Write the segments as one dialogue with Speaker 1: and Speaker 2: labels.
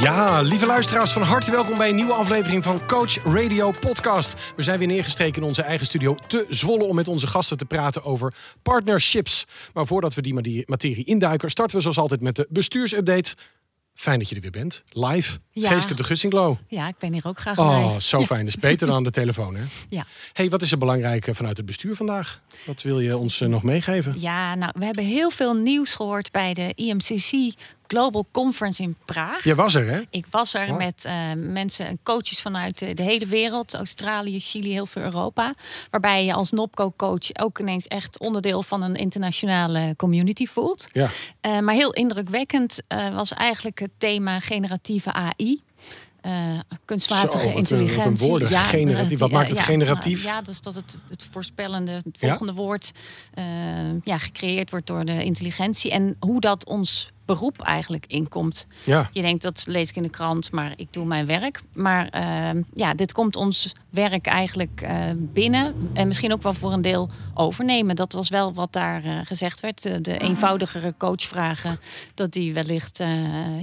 Speaker 1: Ja, lieve luisteraars, van harte welkom bij een nieuwe aflevering van Coach Radio Podcast. We zijn weer neergestreken in onze eigen studio te Zwolle om met onze gasten te praten over partnerships. Maar voordat we die materie induiken, starten we zoals altijd met de bestuursupdate. Fijn dat je er weer bent. Live.
Speaker 2: Ja.
Speaker 1: Geeske de Gussinglo.
Speaker 2: Ja, ik ben hier ook graag
Speaker 1: Oh,
Speaker 2: live.
Speaker 1: zo fijn. Dat is beter dan aan de telefoon, hè?
Speaker 2: Ja.
Speaker 1: hey, wat is er belangrijk eh, vanuit het bestuur vandaag? Wat wil je ons eh, nog meegeven?
Speaker 2: ja, nou, we hebben heel veel nieuws gehoord bij de IMCC Global Conference in Praag.
Speaker 1: Jij was er, hè?
Speaker 2: Ik was er met eh, mensen en coaches vanuit de, de hele wereld. Australië, Chili, heel veel Europa. Waarbij je als NOPCO-coach ook ineens echt onderdeel van een internationale community voelt.
Speaker 1: Ja.
Speaker 2: Eh, maar heel indrukwekkend eh, was eigenlijk het thema generatieve AI. Eh, kunstmatige
Speaker 1: Zo,
Speaker 2: intelligentie.
Speaker 1: een woorden. Generatief. Wat maakt het
Speaker 2: ja,
Speaker 1: generatief?
Speaker 2: Ja, dus dat het, het voorspellende, het volgende woord eh, ja, gecreëerd wordt door de intelligentie. En hoe dat ons beroep eigenlijk inkomt.
Speaker 1: Ja.
Speaker 2: Je denkt dat lees ik in de krant, maar ik doe mijn werk. Maar eh, ja, dit komt ons werk eigenlijk eh, binnen. En misschien ook wel voor een deel overnemen. Dat was wel wat daar eh, gezegd werd. De, de eenvoudigere coachvragen, dat die wellicht eh,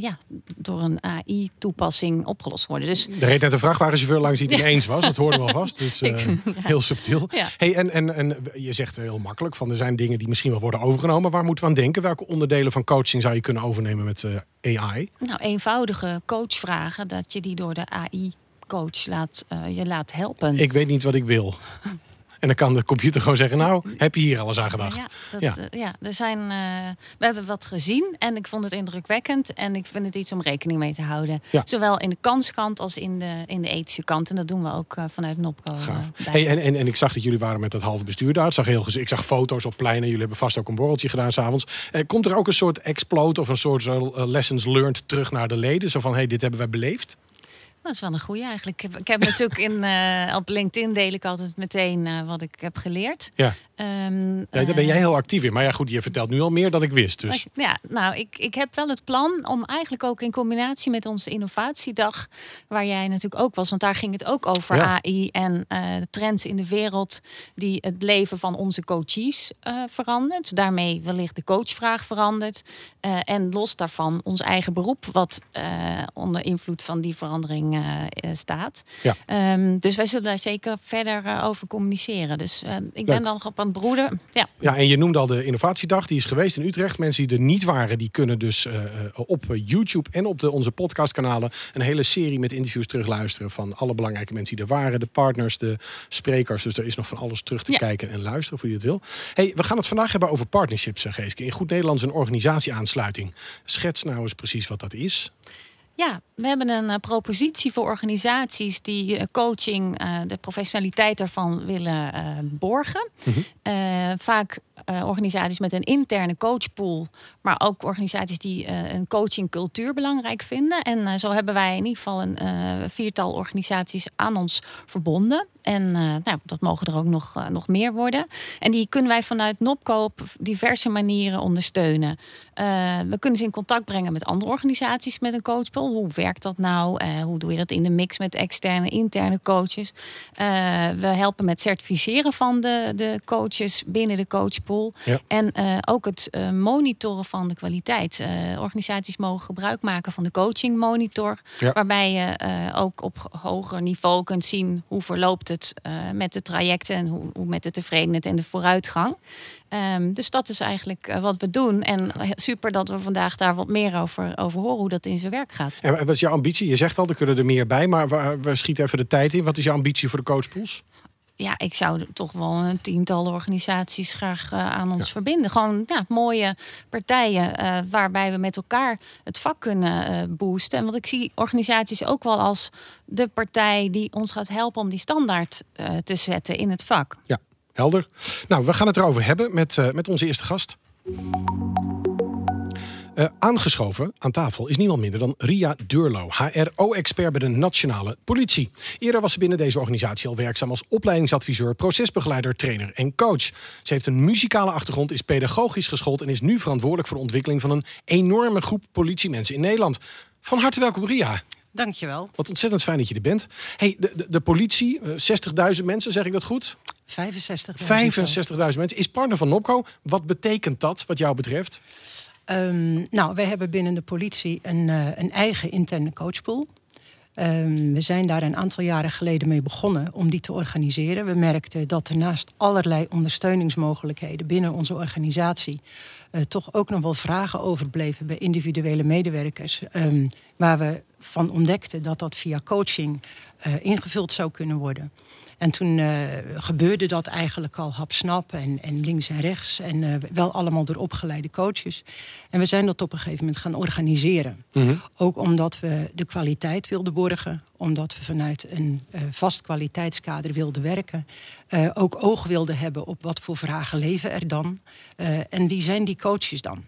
Speaker 2: ja, door een AI-toepassing opgelost worden. Dus
Speaker 1: Er reed net een vrachtwagenchauffeur langs die het niet eens was. Dat hoorden we alvast. Dus eh,
Speaker 2: Ik-
Speaker 1: heel subtiel.
Speaker 2: Ja.
Speaker 1: Hey, en, en, en je zegt heel makkelijk van er zijn dingen die misschien wel worden overgenomen. Waar moeten we aan denken? Welke onderdelen van coaching zou je kunnen overnemen met eh, AI?
Speaker 2: nou, eenvoudige coachvragen, dat je die door de AI-coach laat, eh, je laat helpen.
Speaker 1: Ik weet niet wat ik wil. En dan kan de computer gewoon zeggen, nou, heb je hier alles aan gedacht?
Speaker 2: Ja, dat,
Speaker 1: Ja.
Speaker 2: eh, ja, er zijn, eh, we hebben wat gezien en ik vond het indrukwekkend. En ik vind het iets om rekening mee te houden.
Speaker 1: Ja.
Speaker 2: Zowel in de kanskant als in de, in de ethische kant. En dat doen we ook eh, vanuit NOPCO.
Speaker 1: Hey, en, en, en ik zag dat jullie waren met dat halve bestuur daar. Het zag heel ik zag foto's op pleinen. Jullie hebben vast ook een borreltje gedaan s'avonds. Komt er ook een soort explode of een soort lessons learned terug naar de leden? Zo van, hey, dit hebben wij beleefd.
Speaker 2: Dat is wel een goede eigenlijk. Ik heb, ik heb natuurlijk in, eh, op LinkedIn deel ik altijd meteen eh, wat ik heb geleerd.
Speaker 1: Ja.
Speaker 2: Ehm,
Speaker 1: Ja, daar ben
Speaker 2: eh,
Speaker 1: jij heel actief in. Maar ja, goed, je vertelt nu al meer dan ik wist. Dus.
Speaker 2: Ja, nou, ik, ik heb wel het plan om eigenlijk ook in combinatie met onze innovatiedag, waar jij natuurlijk ook was, want daar ging het ook over
Speaker 1: Ja.
Speaker 2: AI en eh, de trends in de wereld die het leven van onze coaches eh verandert. Daarmee wellicht de coachvraag verandert. En los daarvan ons eigen beroep, wat onder invloed van die verandering staat.
Speaker 1: Ja.
Speaker 2: Ehm, dus wij zullen daar zeker verder over communiceren. Dus ik ben
Speaker 1: Leuk.
Speaker 2: dan op het broeden. Ja.
Speaker 1: Ja, en je noemde al de innovatiedag. Die is geweest in Utrecht. Mensen die er niet waren, die kunnen dus eh, eh, op YouTube en op de, onze podcastkanalen een hele serie met interviews terugluisteren van alle belangrijke mensen die er waren. De partners, de sprekers. Dus er is nog van alles terug te
Speaker 2: Ja.
Speaker 1: kijken en luisteren voor je het wil. Hey, we gaan het vandaag hebben over partnerships, eh, Geeske. In goed Nederlands een organisatieaansluiting. Schets nou eens precies wat dat is.
Speaker 2: Ja, we hebben een eh, propositie voor organisaties die eh, coaching, eh, de professionaliteit daarvan willen borgen. Eh, vaak eh, organisaties met een interne coachpool, maar ook organisaties die eh, een coachingcultuur belangrijk vinden. En eh, zo hebben wij in ieder geval een viertal organisaties aan ons verbonden. En nou, dat mogen er ook nog, nog meer worden. En die kunnen wij vanuit NOPCO op diverse manieren ondersteunen. We kunnen ze in contact brengen met andere organisaties met een coachpool. Hoe werkt dat nou? Hoe doe je dat in de mix met externe, interne coaches? We helpen met certificeren van de, de coaches binnen de coachpool.
Speaker 1: Ja.
Speaker 2: En eh, ook het eh, monitoren van de kwaliteit. Eh, organisaties mogen gebruik maken van de coaching monitor.
Speaker 1: Ja.
Speaker 2: Waarbij je ook op hoger niveau kunt zien hoe verloopt het met de trajecten en hoe, hoe met de tevredenheid en de vooruitgang. Ehm, dus dat is eigenlijk wat we doen. En super dat we vandaag daar wat meer over, over horen hoe dat in zijn werk gaat.
Speaker 1: En wat is jouw ambitie? Je zegt al, er kunnen er meer bij. Maar we, we schieten even de tijd in. Wat is jouw ambitie voor de coachpools?
Speaker 2: Ja, ik zou toch wel een tiental organisaties graag eh, aan ons verbinden. Gewoon ja, mooie partijen eh, waarbij we met elkaar het vak kunnen eh, boosten. En want ik zie organisaties ook wel als de partij die ons gaat helpen om die standaard eh, te zetten in het vak.
Speaker 1: Ja, helder. Nou, we gaan het erover hebben met, eh, met onze eerste gast. Uh, aangeschoven aan tafel is niemand minder dan Ria Durlo, HRO-expert bij de Nationale Politie. Eerder was ze binnen deze organisatie al werkzaam als opleidingsadviseur, procesbegeleider, trainer en coach. Ze heeft een muzikale achtergrond, is pedagogisch geschoold en is nu verantwoordelijk voor de ontwikkeling van een enorme groep politiemensen in Nederland. Van harte welkom, Ria.
Speaker 3: Dankjewel.
Speaker 1: Wat ontzettend fijn dat je er bent. Hey, de, de, de politie, 60.000 mensen, zeg ik dat goed?
Speaker 3: 65.000.
Speaker 1: 65.000 mensen. Is partner van Nopco. Wat betekent dat wat jou betreft?
Speaker 3: Um, nou, wij hebben binnen de politie een, uh, een eigen interne coachpool. Um, we zijn daar een aantal jaren geleden mee begonnen om die te organiseren. We merkten dat er naast allerlei ondersteuningsmogelijkheden binnen onze organisatie uh, toch ook nog wel vragen overbleven bij individuele medewerkers. Um, waar we van ontdekten dat dat via coaching uh, ingevuld zou kunnen worden. En toen uh, gebeurde dat eigenlijk al hapsnap en, en links en rechts. En uh, wel allemaal door opgeleide coaches. En we zijn dat op een gegeven moment gaan organiseren. Mm -hmm. Ook omdat we de kwaliteit wilden borgen. Omdat we vanuit een uh, vast kwaliteitskader wilden werken. ook oog wilden hebben op wat voor vragen leven er dan. en wie zijn die coaches dan?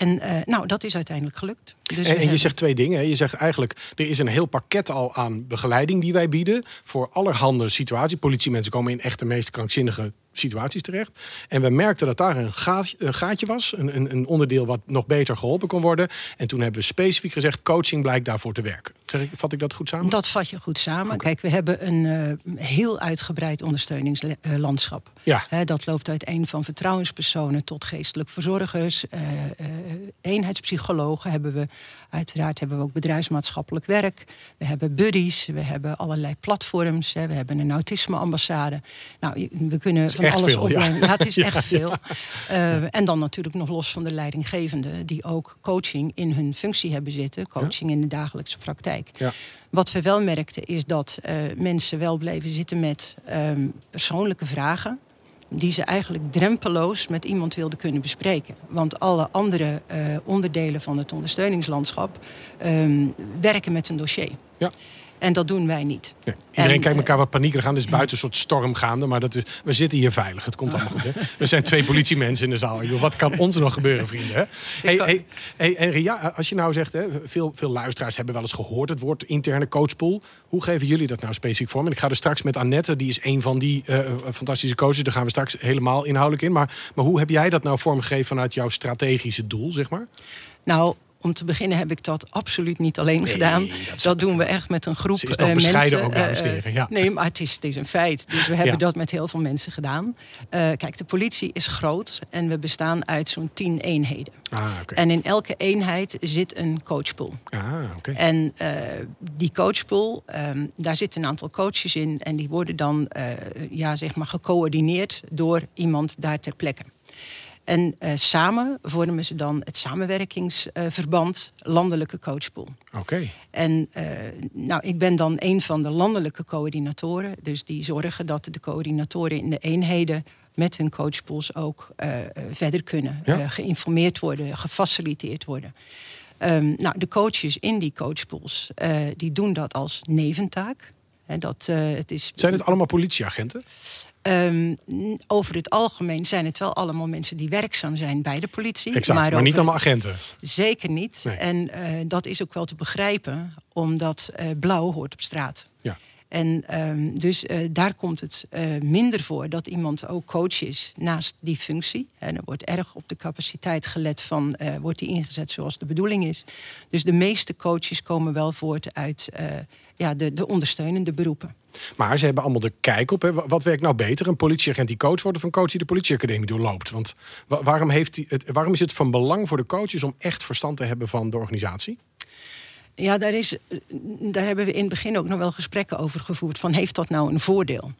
Speaker 3: En uh, nou, dat is uiteindelijk gelukt.
Speaker 1: Dus en, en je zegt twee dingen. Je zegt eigenlijk, er is een heel pakket al aan begeleiding die wij bieden. Voor allerhande situaties. Politiemensen komen in echt de meest krankzinnige situaties terecht. En we merkten dat daar een, gaat, een gaatje was. Een, een, een, onderdeel wat nog beter geholpen kon worden. En toen hebben we specifiek gezegd, coaching blijkt daarvoor te werken. Zeg ik, vat ik dat goed samen?
Speaker 3: Dat vat je goed samen. Okay. Kijk, we hebben een uh, heel uitgebreid ondersteuningslandschap.
Speaker 1: Ja.
Speaker 3: He, dat loopt uiteen van vertrouwenspersonen tot geestelijk verzorgers. Uh, uh, eenheidspsychologen hebben we. Uiteraard hebben we ook bedrijfsmaatschappelijk werk. We hebben buddies. We hebben allerlei platforms. Hè. We hebben een autismeambassade. Nou, we kunnen van alles
Speaker 1: veel, ja.
Speaker 3: ja. het is ja, echt veel. Uh, en dan natuurlijk nog los van de leidinggevenden... die ook coaching in hun functie hebben zitten. Coaching in de dagelijkse praktijk. Wat we wel merkten is dat uh, mensen wel bleven zitten met um, persoonlijke vragen die ze eigenlijk drempeloos met iemand wilden kunnen bespreken. Want alle andere uh, onderdelen van het ondersteuningslandschap um, werken met een dossier.
Speaker 1: Ja.
Speaker 3: En dat doen wij niet.
Speaker 1: Nee. Iedereen en, kijkt elkaar wat paniekerig aan. Er is buiten een soort storm gaande. Maar dat is, we zitten hier veilig. Het komt allemaal goed. Hè? Er zijn twee politiemensen in de zaal. Wat kan ons nog gebeuren, vrienden? Hè? Hey, hey, hey, en Ria, als je nou zegt... Hè, veel, veel luisteraars hebben wel eens gehoord... het woord interne coachpool. Hoe geven jullie dat nou specifiek vorm? En ik ga er straks met Annette. Die is een van die uh, fantastische coaches. Daar gaan we straks helemaal inhoudelijk in. Maar, maar hoe heb jij dat nou vormgegeven... vanuit jouw strategische doel, zeg maar?
Speaker 3: Nou, om te beginnen heb ik dat absoluut niet alleen nee, gedaan. Dat, dat doen we echt met een groep
Speaker 1: is nog uh,
Speaker 3: mensen.
Speaker 1: ook, dames en heren. Ja.
Speaker 3: Nee, maar het is, het is een feit. Dus we hebben ja. dat met heel veel mensen gedaan. Uh, kijk, de politie is groot en we bestaan uit zo'n tien eenheden.
Speaker 1: Ah, okay.
Speaker 3: En in elke eenheid zit een coachpool.
Speaker 1: Ah, okay.
Speaker 3: En uh, die coachpool, um, daar zitten een aantal coaches in... en die worden dan ja, zeg maar gecoördineerd door iemand daar ter plekke. En uh, samen vormen ze dan het samenwerkingsverband uh, Landelijke Coachpool.
Speaker 1: Oké. Okay.
Speaker 3: En uh, nou, ik ben dan een van de landelijke coördinatoren. Dus die zorgen dat de coördinatoren in de eenheden met hun coachpools ook verder kunnen.
Speaker 1: Ja?
Speaker 3: geïnformeerd worden, gefaciliteerd worden. Um, nou, de coaches in die coachpools, die doen dat als neventaak. He, dat, het is...
Speaker 1: Zijn het allemaal politieagenten?
Speaker 3: Um, over het algemeen zijn het wel allemaal mensen die werkzaam zijn bij de politie.
Speaker 1: Exact, maar, maar niet allemaal agenten.
Speaker 3: Zeker niet.
Speaker 1: Nee.
Speaker 3: En uh, dat is ook wel te begrijpen, omdat uh, blauw hoort op straat.
Speaker 1: Ja.
Speaker 3: En um, dus uh, daar komt het minder voor dat iemand ook coach is naast die functie. En er wordt erg op de capaciteit gelet van, wordt die ingezet zoals de bedoeling is. Dus de meeste coaches komen wel voort uit ja, de, de ondersteunende beroepen.
Speaker 1: Maar ze hebben allemaal de kijk op. Hè. Wat werkt nou beter? Een politieagent die coach wordt of een coach die de politieacademie doorloopt? Want waarom, heeft die, het, waarom is het van belang voor de coaches om echt verstand te hebben van de organisatie?
Speaker 3: Ja, daar, is, daar hebben we in het begin ook nog wel gesprekken over gevoerd. Van heeft dat nou een voordeel?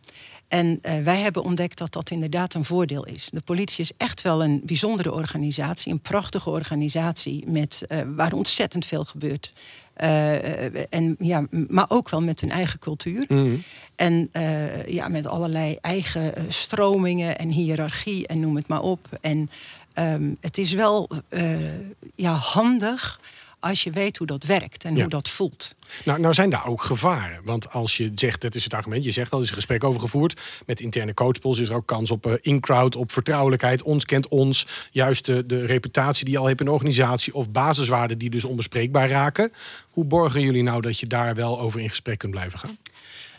Speaker 3: En uh, wij hebben ontdekt dat dat inderdaad een voordeel is. De politie is echt wel een bijzondere organisatie, een prachtige organisatie met, uh, waar ontzettend veel gebeurt. Uh, en, ja, maar ook wel met hun eigen cultuur.
Speaker 1: Mm.
Speaker 3: En ja, met allerlei eigen stromingen en hiërarchie en noem het maar op. En um, het is wel ja, handig als je weet hoe dat werkt en
Speaker 1: Ja.
Speaker 3: hoe dat voelt.
Speaker 1: Nou, nou zijn daar ook gevaren. Want als je zegt, dat is het argument, je zegt al, er is een gesprek over gevoerd. Met interne coachpools is er ook kans op eh, in-crowd, op vertrouwelijkheid. Ons kent ons. Juist de, de reputatie die je al hebt in een organisatie. Of basiswaarden die dus onbespreekbaar raken. Hoe borgen jullie nou dat je daar wel over in gesprek kunt blijven gaan?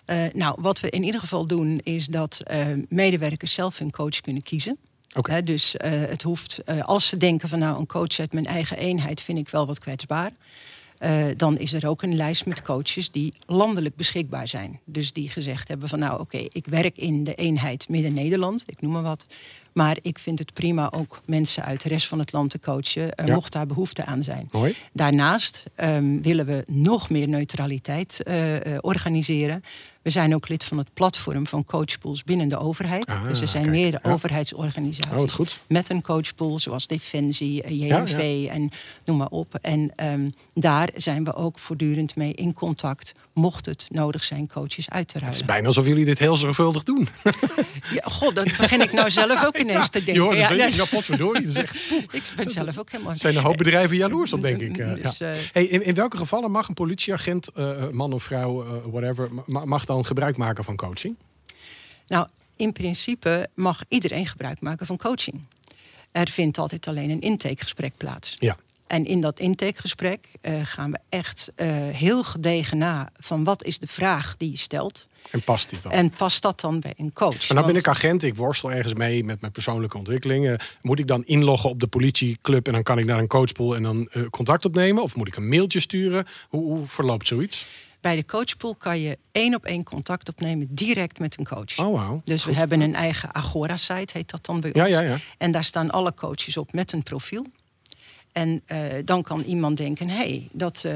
Speaker 3: Eh, nou, wat we in ieder geval doen is dat eh, medewerkers zelf hun coach kunnen kiezen. Dus eh, het hoeft, eh, als ze denken van nou een coach uit mijn eigen eenheid vind ik wel wat kwetsbaar. eh, dan is er ook een lijst met coaches die landelijk beschikbaar zijn. Dus die gezegd hebben van nou oké, ik werk in de eenheid Midden-Nederland, ik noem maar wat. Maar ik vind het prima ook mensen uit de rest van het land te coachen,
Speaker 1: Ja.
Speaker 3: mocht daar behoefte aan zijn.
Speaker 1: Mooi.
Speaker 3: Daarnaast ehm, willen we nog meer neutraliteit organiseren. We zijn ook lid van het platform van coachpools binnen de overheid.
Speaker 1: Ah,
Speaker 3: dus er zijn
Speaker 1: kijk,
Speaker 3: meerdere
Speaker 1: ja.
Speaker 3: overheidsorganisaties
Speaker 1: Oh,
Speaker 3: met een coachpool, zoals Defensie, eh,
Speaker 1: Ja,
Speaker 3: JNV en noem maar op. En ehm, daar zijn we ook voortdurend mee in contact, mocht het nodig zijn coaches uit te
Speaker 1: Het is
Speaker 3: ruilen.
Speaker 1: bijna alsof jullie dit heel zorgvuldig doen.
Speaker 3: Ja, god, dat begin ik nou zelf ook ineens te denken. Ja, ja,
Speaker 1: ja, potverdorie. Dat is echt, poeh.
Speaker 3: ik ben zelf ook helemaal...
Speaker 1: Er zijn een hoop bedrijven jaloers op, denk ik. eh,
Speaker 3: Dus,
Speaker 1: ja.
Speaker 3: eh,
Speaker 1: Hey, in, in welke gevallen mag een politieagent, man of vrouw, whatever, ma- mag dan gebruik maken van coaching?
Speaker 3: Nou, in principe mag iedereen gebruik maken van coaching. Er vindt altijd alleen een intakegesprek plaats.
Speaker 1: Ja.
Speaker 3: En in dat intakegesprek eh, gaan we echt eh, heel gedegen na van wat is de vraag die je stelt.
Speaker 1: En past dit dan?
Speaker 3: En past dat dan bij een coach?
Speaker 1: Maar nou ben
Speaker 3: Want-
Speaker 1: ik agent, ik worstel ergens mee met mijn persoonlijke ontwikkelingen. Moet ik dan inloggen op de politieclub en dan kan ik naar een coachpool en dan eh, contact opnemen? Of moet ik een mailtje sturen? Hoe, hoe verloopt zoiets?
Speaker 3: Bij de coachpool kan je één op één contact opnemen direct met een coach.
Speaker 1: Oh, wauw.
Speaker 3: Dus we hebben een eigen Agora-site, heet dat dan bij
Speaker 1: Ja,
Speaker 3: ons.
Speaker 1: ja, ja.
Speaker 3: En daar staan alle coaches op met een profiel. En eh, dan kan iemand denken, hé, hey, dat eh,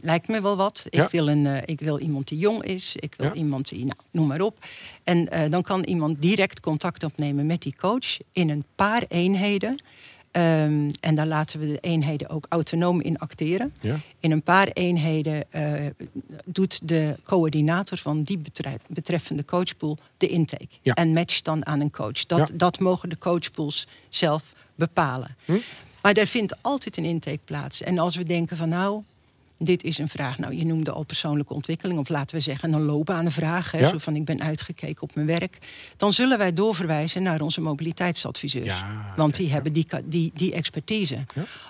Speaker 3: lijkt me wel wat. Ik, wil een, eh, ik wil iemand die jong is. Ik wil
Speaker 1: Ja.
Speaker 3: iemand die, nou, noem maar op. En dan kan iemand direct contact opnemen met die coach in een paar eenheden. Ehm, en daar laten we de eenheden ook autonoom in acteren.
Speaker 1: Ja.
Speaker 3: In een paar eenheden eh, doet de coördinator van die betre- betreffende coachpool de intake.
Speaker 1: Ja.
Speaker 3: En matcht dan aan een coach. Dat,
Speaker 1: Ja.
Speaker 3: dat mogen de coachpools zelf bepalen.
Speaker 1: Hm?
Speaker 3: Maar er vindt altijd een intake plaats. En als we denken van nou, dit is een vraag. Nou, je noemde al persoonlijke ontwikkeling. Of laten we zeggen een loopbaanvraag. Hè,
Speaker 1: Ja.
Speaker 3: Zo van ik ben uitgekeken op mijn werk. Dan zullen wij doorverwijzen naar onze mobiliteitsadviseurs.
Speaker 1: Ja,
Speaker 3: Want die
Speaker 1: ja.
Speaker 3: hebben die, die, die expertise.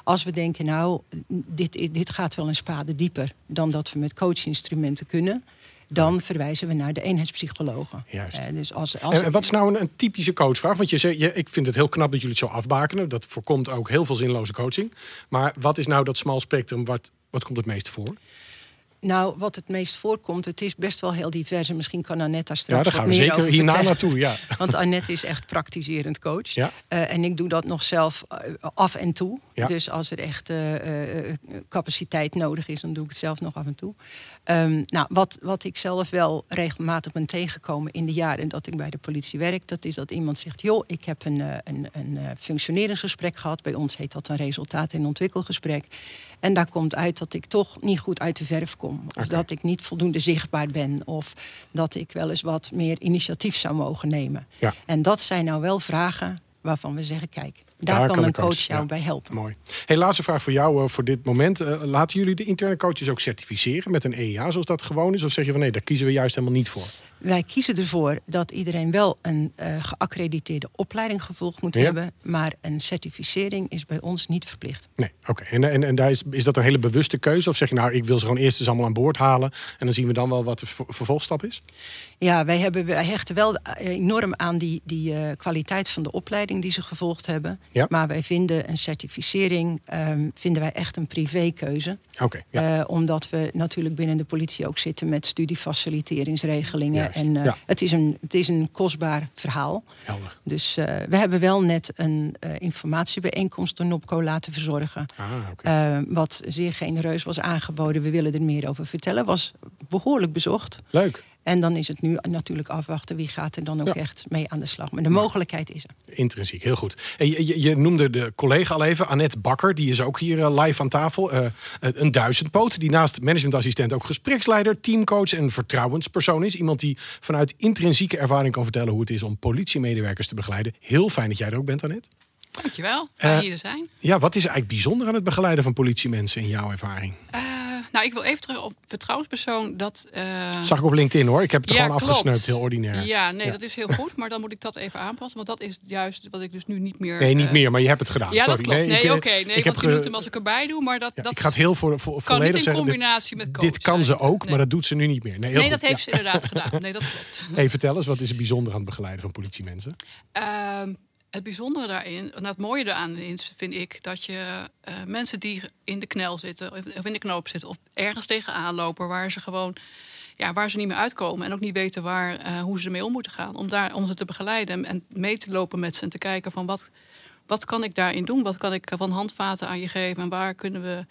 Speaker 3: Als we denken, nou, dit, dit gaat wel een spade dieper dan dat we met coachinstrumenten kunnen. Dan verwijzen we naar de eenheidspsychologen.
Speaker 1: Juist.
Speaker 3: Eh, dus als, als,
Speaker 1: En, en wat is nou een, een typische coachvraag? Want je zei, je, ik vind het heel knap dat jullie het zo afbakenen. Dat voorkomt ook heel veel zinloze coaching. Maar wat is nou dat smal spectrum? Wat, wat komt het meest voor?
Speaker 3: Nou, wat het meest voorkomt, het is best wel heel divers. En misschien kan Annette daar straks
Speaker 1: Ja, daar gaan we zeker hierna
Speaker 3: vertellen.
Speaker 1: naartoe. Ja.
Speaker 3: Want Annette is echt praktiserend coach.
Speaker 1: Ja.
Speaker 3: Eh, en ik doe dat nog zelf eh, af en toe.
Speaker 1: Ja.
Speaker 3: Dus als er echt eh, eh, capaciteit nodig is, dan doe ik het zelf nog af en toe. Ehm, nou, wat, wat ik zelf wel regelmatig ben tegengekomen in de jaren dat ik bij de politie werk, dat is dat iemand zegt: joh, ik heb een, eh, een, een eh, functioneringsgesprek gehad. Bij ons heet dat een resultaat- en ontwikkelgesprek. En daar komt uit dat ik toch niet goed uit de verf kom. Of dat ik niet voldoende zichtbaar ben. Of dat ik wel eens wat meer initiatief zou mogen nemen.
Speaker 1: Ja.
Speaker 3: En dat zijn nou wel vragen waarvan we zeggen: kijk, daar,
Speaker 1: Daar
Speaker 3: kan
Speaker 1: kan
Speaker 3: een coach,
Speaker 1: coach,
Speaker 3: jou
Speaker 1: ja.
Speaker 3: bij helpen.
Speaker 1: Mooi. Hey, laatste vraag voor jou eh, voor dit moment. Eh, laten jullie de interne coaches ook certificeren met een EEA zoals dat gewoon is? Of zeg je van nee, daar kiezen we juist helemaal niet voor?
Speaker 3: Wij kiezen ervoor dat iedereen wel een eh, geaccrediteerde opleiding gevolgd moet
Speaker 1: Ja.
Speaker 3: hebben. Maar een certificering is bij ons niet verplicht.
Speaker 1: Nee, oké. En, en, en daar is, is dat een hele bewuste keuze? Of zeg je nou, ik wil ze gewoon eerst eens allemaal aan boord halen... en dan zien we dan wel wat de ver- vervolgstap is?
Speaker 3: Ja, wij, hebben, wij hechten wel enorm aan die, die eh, kwaliteit van de opleiding die ze gevolgd hebben.
Speaker 1: Ja.
Speaker 3: Maar wij vinden een certificering ehm, vinden wij echt een privékeuze.
Speaker 1: Oké, ja.
Speaker 3: Eh, omdat we natuurlijk binnen de politie ook zitten met studiefaciliteringsregelingen.
Speaker 1: Juist,
Speaker 3: En eh,
Speaker 1: ja.
Speaker 3: het, is een, het is een kostbaar verhaal.
Speaker 1: helder.
Speaker 3: Dus eh, we hebben wel net een eh, informatiebijeenkomst door NOPCO laten verzorgen.
Speaker 1: Ah,
Speaker 3: wat zeer genereus was aangeboden. We willen er meer over vertellen. Was behoorlijk bezocht.
Speaker 1: Leuk.
Speaker 3: En dan is het nu natuurlijk afwachten wie gaat er dan ook
Speaker 1: Ja.
Speaker 3: echt mee aan de slag. Maar de mogelijkheid is er.
Speaker 1: Intrinsiek, heel goed. En je, je, je noemde de collega al even, Annette Bakker. Die is ook hier eh, live aan tafel. Eh, een duizendpoot, die naast managementassistent ook gespreksleider, teamcoach en vertrouwenspersoon is. Iemand die vanuit intrinsieke ervaring kan vertellen hoe het is om politiemedewerkers te begeleiden. Heel fijn dat jij er ook bent, Annette.
Speaker 4: Dankjewel, fijn
Speaker 1: Eh,
Speaker 4: hier te zijn.
Speaker 1: Ja, wat is eigenlijk bijzonder aan het begeleiden van politiemensen in jouw ervaring?
Speaker 4: Eh, nou, ik wil even terug op vertrouwenspersoon. Dat, eh,
Speaker 1: Zag ik op LinkedIn hoor. Ik heb het er
Speaker 4: ja,
Speaker 1: gewoon
Speaker 4: klopt.
Speaker 1: afgesneukt, heel ordinair.
Speaker 4: Ja, nee,
Speaker 1: Ja.
Speaker 4: dat is heel goed. Maar dan moet ik dat even aanpassen. Want dat is juist wat ik dus nu niet meer...
Speaker 1: Nee, niet
Speaker 4: eh,
Speaker 1: meer, maar je hebt het gedaan.
Speaker 4: Ja,
Speaker 1: Sorry.
Speaker 4: dat klopt. Nee,
Speaker 1: ik, eh,
Speaker 4: oké. nee,
Speaker 1: ik heb
Speaker 4: want je
Speaker 1: ge-
Speaker 4: noemt hem als ik erbij doe. Maar dat,
Speaker 1: ja,
Speaker 4: dat
Speaker 1: ik ga het heel voor, voor,
Speaker 4: kan
Speaker 1: volledig
Speaker 4: niet in
Speaker 1: zeggen.
Speaker 4: Combinatie met coach
Speaker 1: dit kan ze ook,
Speaker 4: Nee.
Speaker 1: maar dat doet ze nu niet meer. Nee,
Speaker 4: Nee, dat heeft ze inderdaad gedaan. Nee, dat klopt.
Speaker 1: Hey, vertel eens, wat is er bijzonder aan het begeleiden van politiemensen?
Speaker 4: Ehm, het bijzondere daarin, en het mooie daaraan is, vind ik, dat je eh, mensen die in de knel zitten, of in de knoop zitten, of ergens tegenaan lopen, waar ze gewoon, ja, waar ze niet meer uitkomen en ook niet weten waar, eh, hoe ze ermee om moeten gaan, om, daar, om ze te begeleiden en, mee te lopen met ze en te kijken van wat, wat kan ik daarin doen, wat kan ik van handvaten aan je geven? En waar kunnen we,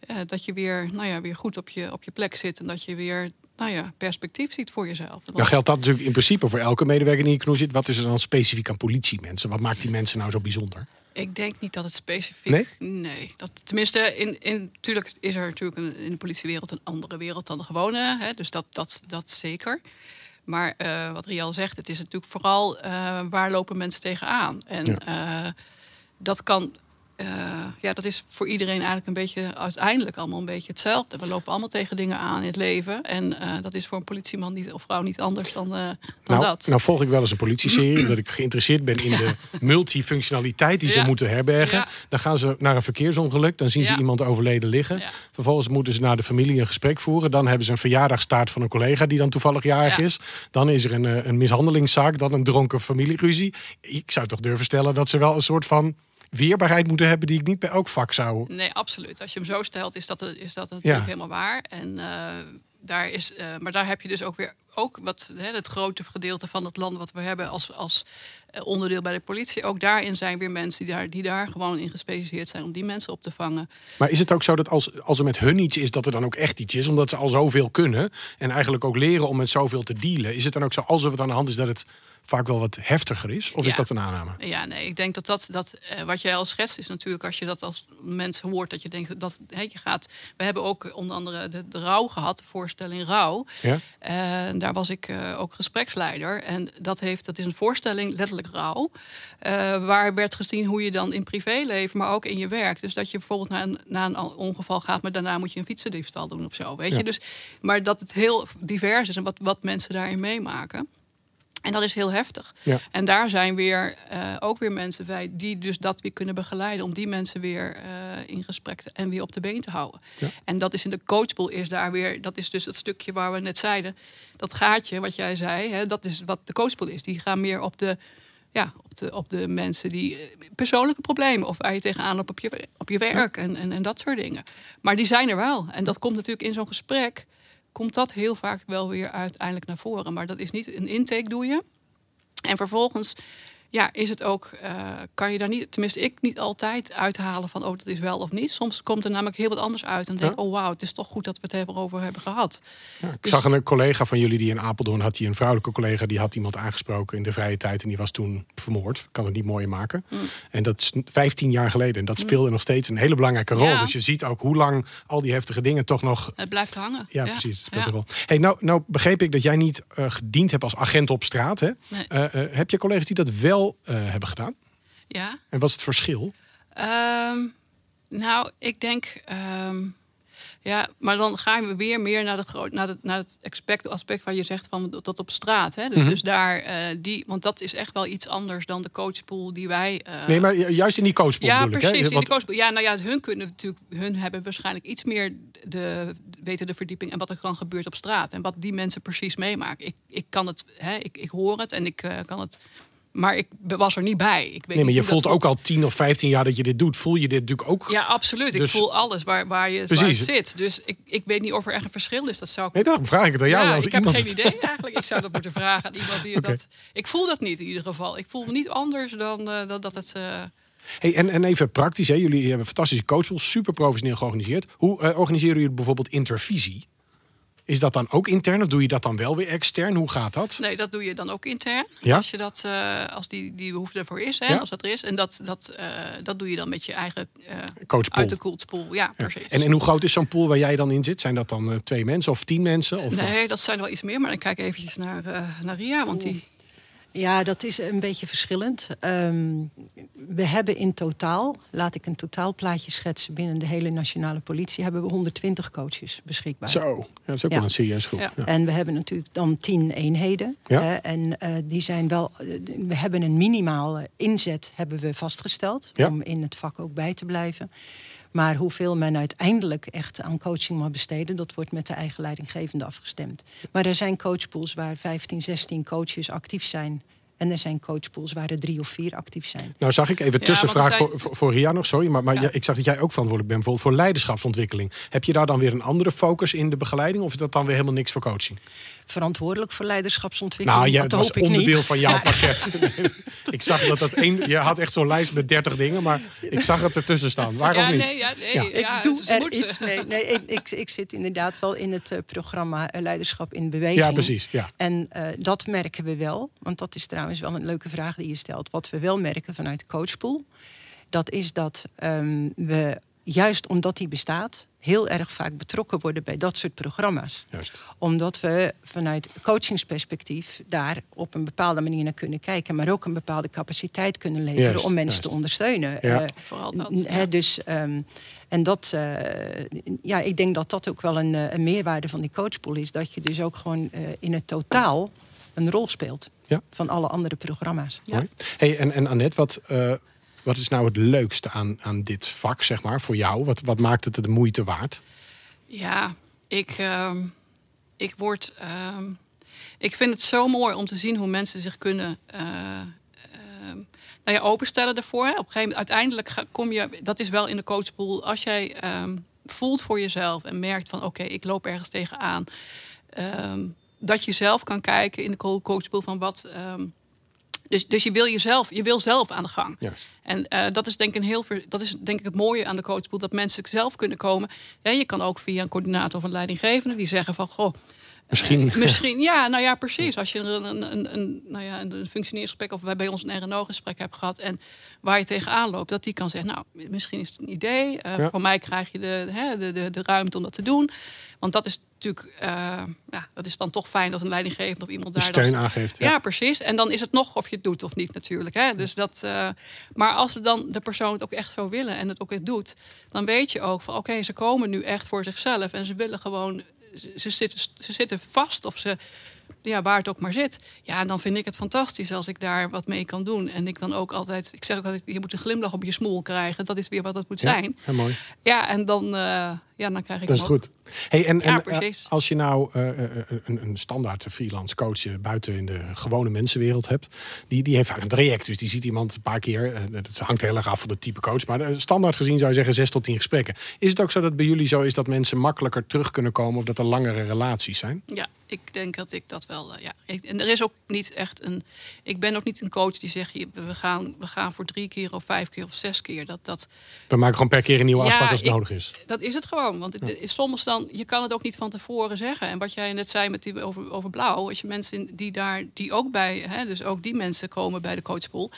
Speaker 4: eh, dat je weer, nou ja, weer goed op je, op je plek zit en dat je weer, nou ja, perspectief ziet voor jezelf.
Speaker 1: Nou geldt dat natuurlijk in principe voor elke medewerker die in je knoe zit. Wat is er dan specifiek aan politiemensen? Wat maakt die mensen nou zo bijzonder?
Speaker 4: Ik denk niet dat het specifiek.
Speaker 1: Nee?
Speaker 4: Dat, tenminste, in, in, natuurlijk is er natuurlijk een, in de politiewereld een andere wereld dan de gewone. Hè, dus dat, dat, dat zeker. Maar eh, wat Rial zegt, het is natuurlijk vooral eh, waar lopen mensen tegenaan. En eh, dat kan. Eh, ja, dat is voor iedereen eigenlijk een beetje uiteindelijk allemaal een beetje hetzelfde. We lopen allemaal tegen dingen aan in het leven. En eh, dat is voor een politieman niet, of vrouw niet anders dan, eh, dan
Speaker 1: Nou,
Speaker 4: dat.
Speaker 1: nou volg ik wel eens een politieserie, omdat ik geïnteresseerd ben in de multifunctionaliteit die ze moeten herbergen.
Speaker 4: Ja.
Speaker 1: Dan gaan ze naar een verkeersongeluk, dan zien ze iemand overleden liggen. Vervolgens moeten ze naar de familie een gesprek voeren. Dan hebben ze een verjaardagstaart van een collega die dan toevallig jarig
Speaker 4: Ja.
Speaker 1: is. Dan is er een, een mishandelingszaak, dan een dronken familieruzie. Ik zou toch durven stellen dat ze wel een soort van weerbaarheid moeten hebben die ik niet bij elk vak zou.
Speaker 4: Nee, absoluut. Als je hem zo stelt, is dat, is dat natuurlijk
Speaker 1: Ja.
Speaker 4: helemaal waar. En, eh, daar is, eh, maar daar heb je dus ook weer ook wat, hè, het grote gedeelte van het land wat we hebben als, als onderdeel bij de politie. Ook daarin zijn weer mensen die daar, die daar gewoon in gespecialiseerd zijn om die mensen op te vangen.
Speaker 1: Maar is het ook zo dat als, als er met hun iets is, dat er dan ook echt iets is? Omdat ze al zoveel kunnen en eigenlijk ook leren om met zoveel te dealen. Is het dan ook zo, als er wat aan de hand is, dat het vaak wel wat heftiger is? Of is dat een aanname?
Speaker 4: Ja, nee, ik denk dat dat, dat eh, wat jij al schetst is natuurlijk als je dat als mensen hoort, dat je denkt dat hè, je gaat. We hebben ook onder andere de, de rouw gehad, de voorstelling Rouw.
Speaker 1: Ja?
Speaker 4: En daar was ik eh, ook gespreksleider. En dat, heeft, dat is een voorstelling, letterlijk rouw. eh, waar werd gezien hoe je dan in privéleven, maar ook in je werk. Dus dat je bijvoorbeeld naar een, naar een ongeval gaat, maar daarna moet je een fietsendiefstal doen of zo. Weet
Speaker 1: Ja.
Speaker 4: je? Dus, maar dat het heel divers is en wat, wat mensen daarin meemaken. En dat is heel heftig.
Speaker 1: Ja.
Speaker 4: En daar zijn weer eh, ook weer mensen bij die dus dat weer kunnen begeleiden. Om die mensen weer eh, in gesprek te, en weer op de been te houden.
Speaker 1: Ja.
Speaker 4: En dat is in de coachpool is daar weer, dat is dus het stukje waar we net zeiden. Dat gaatje wat jij zei, hè, dat is wat de coachpool is. Die gaan meer op de, ja, op de, op de mensen die eh, persoonlijke problemen of waar je tegenaan loopt op je, op je werk en, en, en dat soort dingen. Maar die zijn er wel. En dat komt natuurlijk in zo'n gesprek komt dat heel vaak wel weer uiteindelijk naar voren. Maar dat is niet een intake doe je. En vervolgens ja, is het ook, eh, kan je daar niet, tenminste ik niet altijd uithalen van, oh dat is wel of niet. Soms komt er namelijk heel wat anders uit en denk ik,
Speaker 1: Ja.
Speaker 4: oh wauw, het is toch goed dat we het erover hebben gehad.
Speaker 1: Ja, ik
Speaker 4: Dus-
Speaker 1: zag een collega van jullie die in Apeldoorn had, die een vrouwelijke collega, die had iemand aangesproken in de vrije tijd en die was toen vermoord. Kan het niet mooier maken.
Speaker 4: Mm.
Speaker 1: En dat is 15 jaar geleden en dat speelde nog steeds een hele belangrijke rol.
Speaker 4: Ja.
Speaker 1: Dus je ziet ook hoe lang al die heftige dingen toch nog
Speaker 4: Het blijft hangen.
Speaker 1: Ja, precies. Het speelt een rol. Hey, nou, nou begreep ik dat jij niet eh, gediend hebt als agent op straat. Hè?
Speaker 4: Nee.
Speaker 1: Eh, heb je collega's die dat wel eh, hebben gedaan?
Speaker 4: Ja.
Speaker 1: En wat is het verschil?
Speaker 4: Ehm, nou, ik denk. ehm, ja, maar dan gaan we weer meer naar, de naar, het, naar het aspect, aspect waar je zegt van tot op straat. Hè? Dus,
Speaker 1: Mhm.
Speaker 4: dus daar, eh, die, want dat is echt wel iets anders dan de coachpool die wij. eh,
Speaker 1: nee, maar ju- juist in die coachpool
Speaker 4: ja,
Speaker 1: ik.
Speaker 4: precies.
Speaker 1: Hè?
Speaker 4: In
Speaker 1: Want-
Speaker 4: de coachpool. Ja, nou ja, hun kunnen natuurlijk, hun hebben waarschijnlijk iets meer de, weten de verdieping en wat er dan gebeurt op straat en wat die mensen precies meemaken. Ik, ik kan het, hè, ik, ik hoor het en ik kan het, maar ik was er niet bij. Ik weet
Speaker 1: nee, maar je voelt ook al 10 of 15 jaar dat je dit doet. Voel je dit natuurlijk ook?
Speaker 4: Ja, absoluut. Ik
Speaker 1: Dus-
Speaker 4: voel alles waar, waar, je, waar het zit. Dus ik, ik weet niet of er echt een verschil is. Dat zou ik
Speaker 1: Nee, daarom vraag ik het aan jou.
Speaker 4: ja,
Speaker 1: als
Speaker 4: ik heb geen
Speaker 1: het-
Speaker 4: idee eigenlijk. Ik zou dat moeten vragen aan iemand die
Speaker 1: Oké.
Speaker 4: dat. Ik voel dat niet in ieder geval. Ik voel me niet anders dan eh, dat, dat het. eh,
Speaker 1: Hey, en, en even praktisch, hè? jullie hebben een fantastische coachpool, super professioneel georganiseerd. Hoe eh, organiseren jullie bijvoorbeeld intervisie? Is dat dan ook intern of doe je dat dan wel weer extern? Hoe gaat dat?
Speaker 4: nee, dat doe je dan ook intern.
Speaker 1: Ja?
Speaker 4: Als je dat, eh, als die, die behoefte ervoor is, hè,
Speaker 1: Ja?
Speaker 4: als dat er is. En dat, dat, eh, dat doe je dan met je eigen eh,
Speaker 1: Coachpool.
Speaker 4: uit de. Ja,
Speaker 1: Ja.
Speaker 4: precies.
Speaker 1: En, en hoe groot is zo'n pool waar jij dan in zit? Zijn dat dan twee mensen of tien mensen? Of
Speaker 4: nee, dat zijn er wel iets meer. Maar ik kijk eventjes naar, naar Ria, want die.
Speaker 3: Ja, dat is een beetje verschillend. Ehm, we hebben in totaal, laat ik een totaalplaatje schetsen... binnen de hele nationale politie hebben we 120 coaches beschikbaar.
Speaker 1: Zo, ja, dat is ook
Speaker 3: Ja.
Speaker 1: wel een serieus groep.
Speaker 4: Ja.
Speaker 1: Ja.
Speaker 3: En we hebben natuurlijk dan tien eenheden.
Speaker 1: Ja.
Speaker 3: hè, en eh, die zijn wel. eh, we hebben een minimale inzet hebben we vastgesteld.
Speaker 1: Ja.
Speaker 3: Om in het vak ook bij te blijven. Maar hoeveel men uiteindelijk echt aan coaching mag besteden, dat wordt met de eigen leidinggevende afgestemd. Maar er zijn coachpools waar 15, 16 coaches actief zijn. En er zijn coachpools waar er drie of vier actief zijn.
Speaker 1: Nou zag ik even tussenvraag voor, voor, voor Ria nog, sorry. Maar, maar
Speaker 4: Ja.
Speaker 1: ik zag dat jij ook verantwoordelijk bent bijvoorbeeld voor leiderschapsontwikkeling. Heb je daar dan weer een andere focus in de begeleiding? Of is dat dan weer helemaal niks voor coaching?
Speaker 3: Verantwoordelijk voor leiderschapsontwikkeling.
Speaker 1: Nou, ja,
Speaker 3: dat
Speaker 1: het was onderdeel
Speaker 3: niet.
Speaker 1: van jouw
Speaker 3: Ja.
Speaker 1: pakket. ik zag dat dat één... Je had echt zo'n lijst met 30 dingen, maar ik zag het ertussen staan. Waarom
Speaker 4: ja,
Speaker 1: niet?
Speaker 4: nee, ja, nee,
Speaker 1: Ja.
Speaker 4: ja,
Speaker 3: ik doe er
Speaker 4: moeten.
Speaker 3: iets mee. Nee, ik, ik, ik zit inderdaad wel in het eh, programma eh, Leiderschap in Beweging.
Speaker 1: Ja, precies. Ja.
Speaker 3: En eh, dat merken we wel. Want dat is trouwens wel een leuke vraag die je stelt. Wat we wel merken vanuit de coachpool... dat is dat ehm, we, juist omdat die bestaat... heel erg vaak betrokken worden bij dat soort programma's.
Speaker 1: Juist.
Speaker 3: Omdat we vanuit coachingsperspectief... daar op een bepaalde manier naar kunnen kijken... maar ook een bepaalde capaciteit kunnen leveren...
Speaker 1: Juist,
Speaker 3: om mensen
Speaker 1: juist.
Speaker 3: te ondersteunen.
Speaker 1: Ja.
Speaker 3: Eh,
Speaker 4: Vooral dat. Ja.
Speaker 3: dus, ehm, en dat, eh, ja, ik denk dat dat ook wel een, eh, een meerwaarde van die coachpool is. Dat je dus ook gewoon eh, in het totaal een rol speelt
Speaker 1: Ja.
Speaker 3: van alle andere programma's.
Speaker 4: Ja.
Speaker 1: Hey, en, en Annette, wat, eh, wat is nou het leukste aan, aan dit vak, zeg maar, voor jou? Wat, wat maakt het de moeite waard?
Speaker 4: Ja, ik, ehm, ik word. ehm, ik vind het zo mooi om te zien hoe mensen zich kunnen. eh, ehm, nou ja, openstellen daarvoor. Hè. Op een gegeven moment, uiteindelijk kom je, dat is wel in de coachpool, als jij ehm, voelt voor jezelf en merkt van oké, ik loop ergens tegenaan. ehm dat je zelf kan kijken in de co- coachpool van wat. ehm, dus, dus je wil jezelf, je wil zelf aan de gang.
Speaker 1: Juist.
Speaker 4: En eh, dat is denk ik een heel dat is denk ik het mooie aan de coachpool dat mensen zelf kunnen komen. Ja, je kan ook via een coördinator of een leidinggevende die zeggen van goh.
Speaker 1: Misschien.
Speaker 4: eh, misschien, ja, nou ja, precies. Als je een, een, een, nou ja, een functioneringsgesprek of wij bij ons een RNO-gesprek hebt gehad en waar je tegenaan loopt, dat die kan zeggen, nou, misschien is het een idee.
Speaker 1: Ja.
Speaker 4: Voor mij krijg je de, hè, de, de, de ruimte om dat te doen. Want dat is natuurlijk, eh, ja, dat is dan toch fijn dat een leidinggevende of iemand daar
Speaker 1: steun aangeeft.
Speaker 4: ja.
Speaker 1: Ja.
Speaker 4: precies. En dan is het nog of je het doet of niet natuurlijk. Hè? Dus dat, maar als het dan de persoon het ook echt zo willen en het ook echt doet... dan weet je ook van oké, ze komen nu echt voor zichzelf... en ze willen gewoon... Ze, zitten, ze zitten vast of ze... Ja, waar het ook maar zit. Ja, en dan vind ik het fantastisch als ik daar wat mee kan doen. En ik dan ook altijd... Ik zeg ook altijd, je moet een glimlach op je smoel krijgen. Dat is weer wat het moet
Speaker 1: Ja,
Speaker 4: zijn.
Speaker 1: heel mooi.
Speaker 4: Ja, en dan, eh, ja, dan krijg ik
Speaker 1: Dat is goed. Hey, en,
Speaker 4: Ja,
Speaker 1: en eh, als je nou eh, eh, een, een standaard freelance coach buiten in de gewone mensenwereld hebt, die, die heeft vaak een traject. Dus die ziet iemand een paar keer. eh, Het hangt heel erg af van de type coach. Maar standaard gezien zou je zeggen zes tot tien gesprekken. Is het ook zo dat bij jullie zo is dat mensen makkelijker terug kunnen komen of dat er langere relaties zijn?
Speaker 4: Ja, ik denk dat ik dat wel. ja. Ik, en er is ook niet echt een. Ik ben ook niet een coach die zegt: je- we gaan, we gaan voor drie keer of vijf keer of zes keer. Dat, dat,
Speaker 1: We maken gewoon per keer een nieuwe
Speaker 4: Ja,
Speaker 1: afspraak als het
Speaker 4: ik-
Speaker 1: nodig is.
Speaker 4: dat is het gewoon. Want het is soms dan, je kan het ook niet van tevoren zeggen. En wat jij net zei met die, over, over blauw, als je mensen die daar, die ook bij, hè, dus ook die mensen komen bij de coachpool.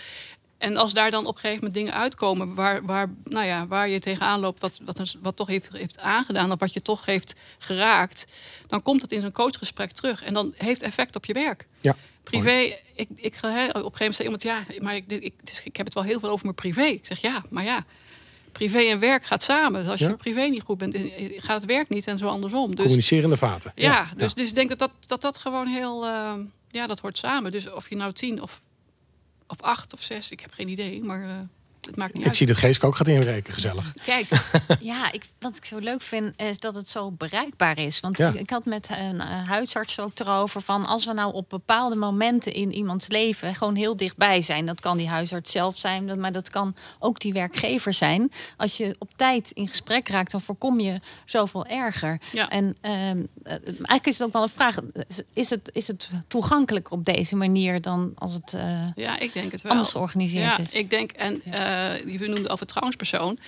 Speaker 4: En als daar dan op een gegeven moment dingen uitkomen waar, waar, nou ja, waar je tegenaan loopt, wat, wat, wat toch heeft, heeft aangedaan, of wat je toch heeft geraakt, dan komt het in zo'n coachgesprek terug. En dan heeft effect op je werk.
Speaker 1: Ja.
Speaker 4: Privé, ik, ik, op een gegeven moment zei iemand, ja, maar ik, ik, dus ik heb het wel heel veel over mijn privé. Ik zeg ja, maar ja, privé en werk gaat samen. Dus als
Speaker 1: Ja.
Speaker 4: je privé niet goed bent, eh, gaat het werk niet en zo andersom. Dus
Speaker 1: Communicerende vaten.
Speaker 4: ja, dus, dus ik denk dat dat, dat, dat gewoon heel, eh, ja, dat hoort samen. Dus of je nou tien of, of acht of zes, ik heb geen idee, maar eh, het maakt niet
Speaker 1: Ik
Speaker 4: uit.
Speaker 1: zie dat Geesk ook gaat inrekenen, gezellig.
Speaker 4: Kijk,
Speaker 2: Ja, ik, wat ik zo leuk vind is dat het zo bereikbaar is. Want
Speaker 1: Ja.
Speaker 2: ik, ik had met een eh, huisarts ook erover van als we nou op bepaalde momenten in iemands leven gewoon heel dichtbij zijn. Dat kan die huisarts zelf zijn, dat- maar dat kan ook die werkgever zijn. Als je op tijd in gesprek raakt, dan voorkom je zoveel erger.
Speaker 4: Ja.
Speaker 2: En ehm, eh, eigenlijk is het ook wel een vraag: is het, is het toegankelijk op deze manier dan als het eh,
Speaker 4: ja, ik denk het wel.
Speaker 2: anders georganiseerd
Speaker 4: Ja,
Speaker 2: is?
Speaker 4: ik denk, en eh je noemde al vertrouwenspersoon.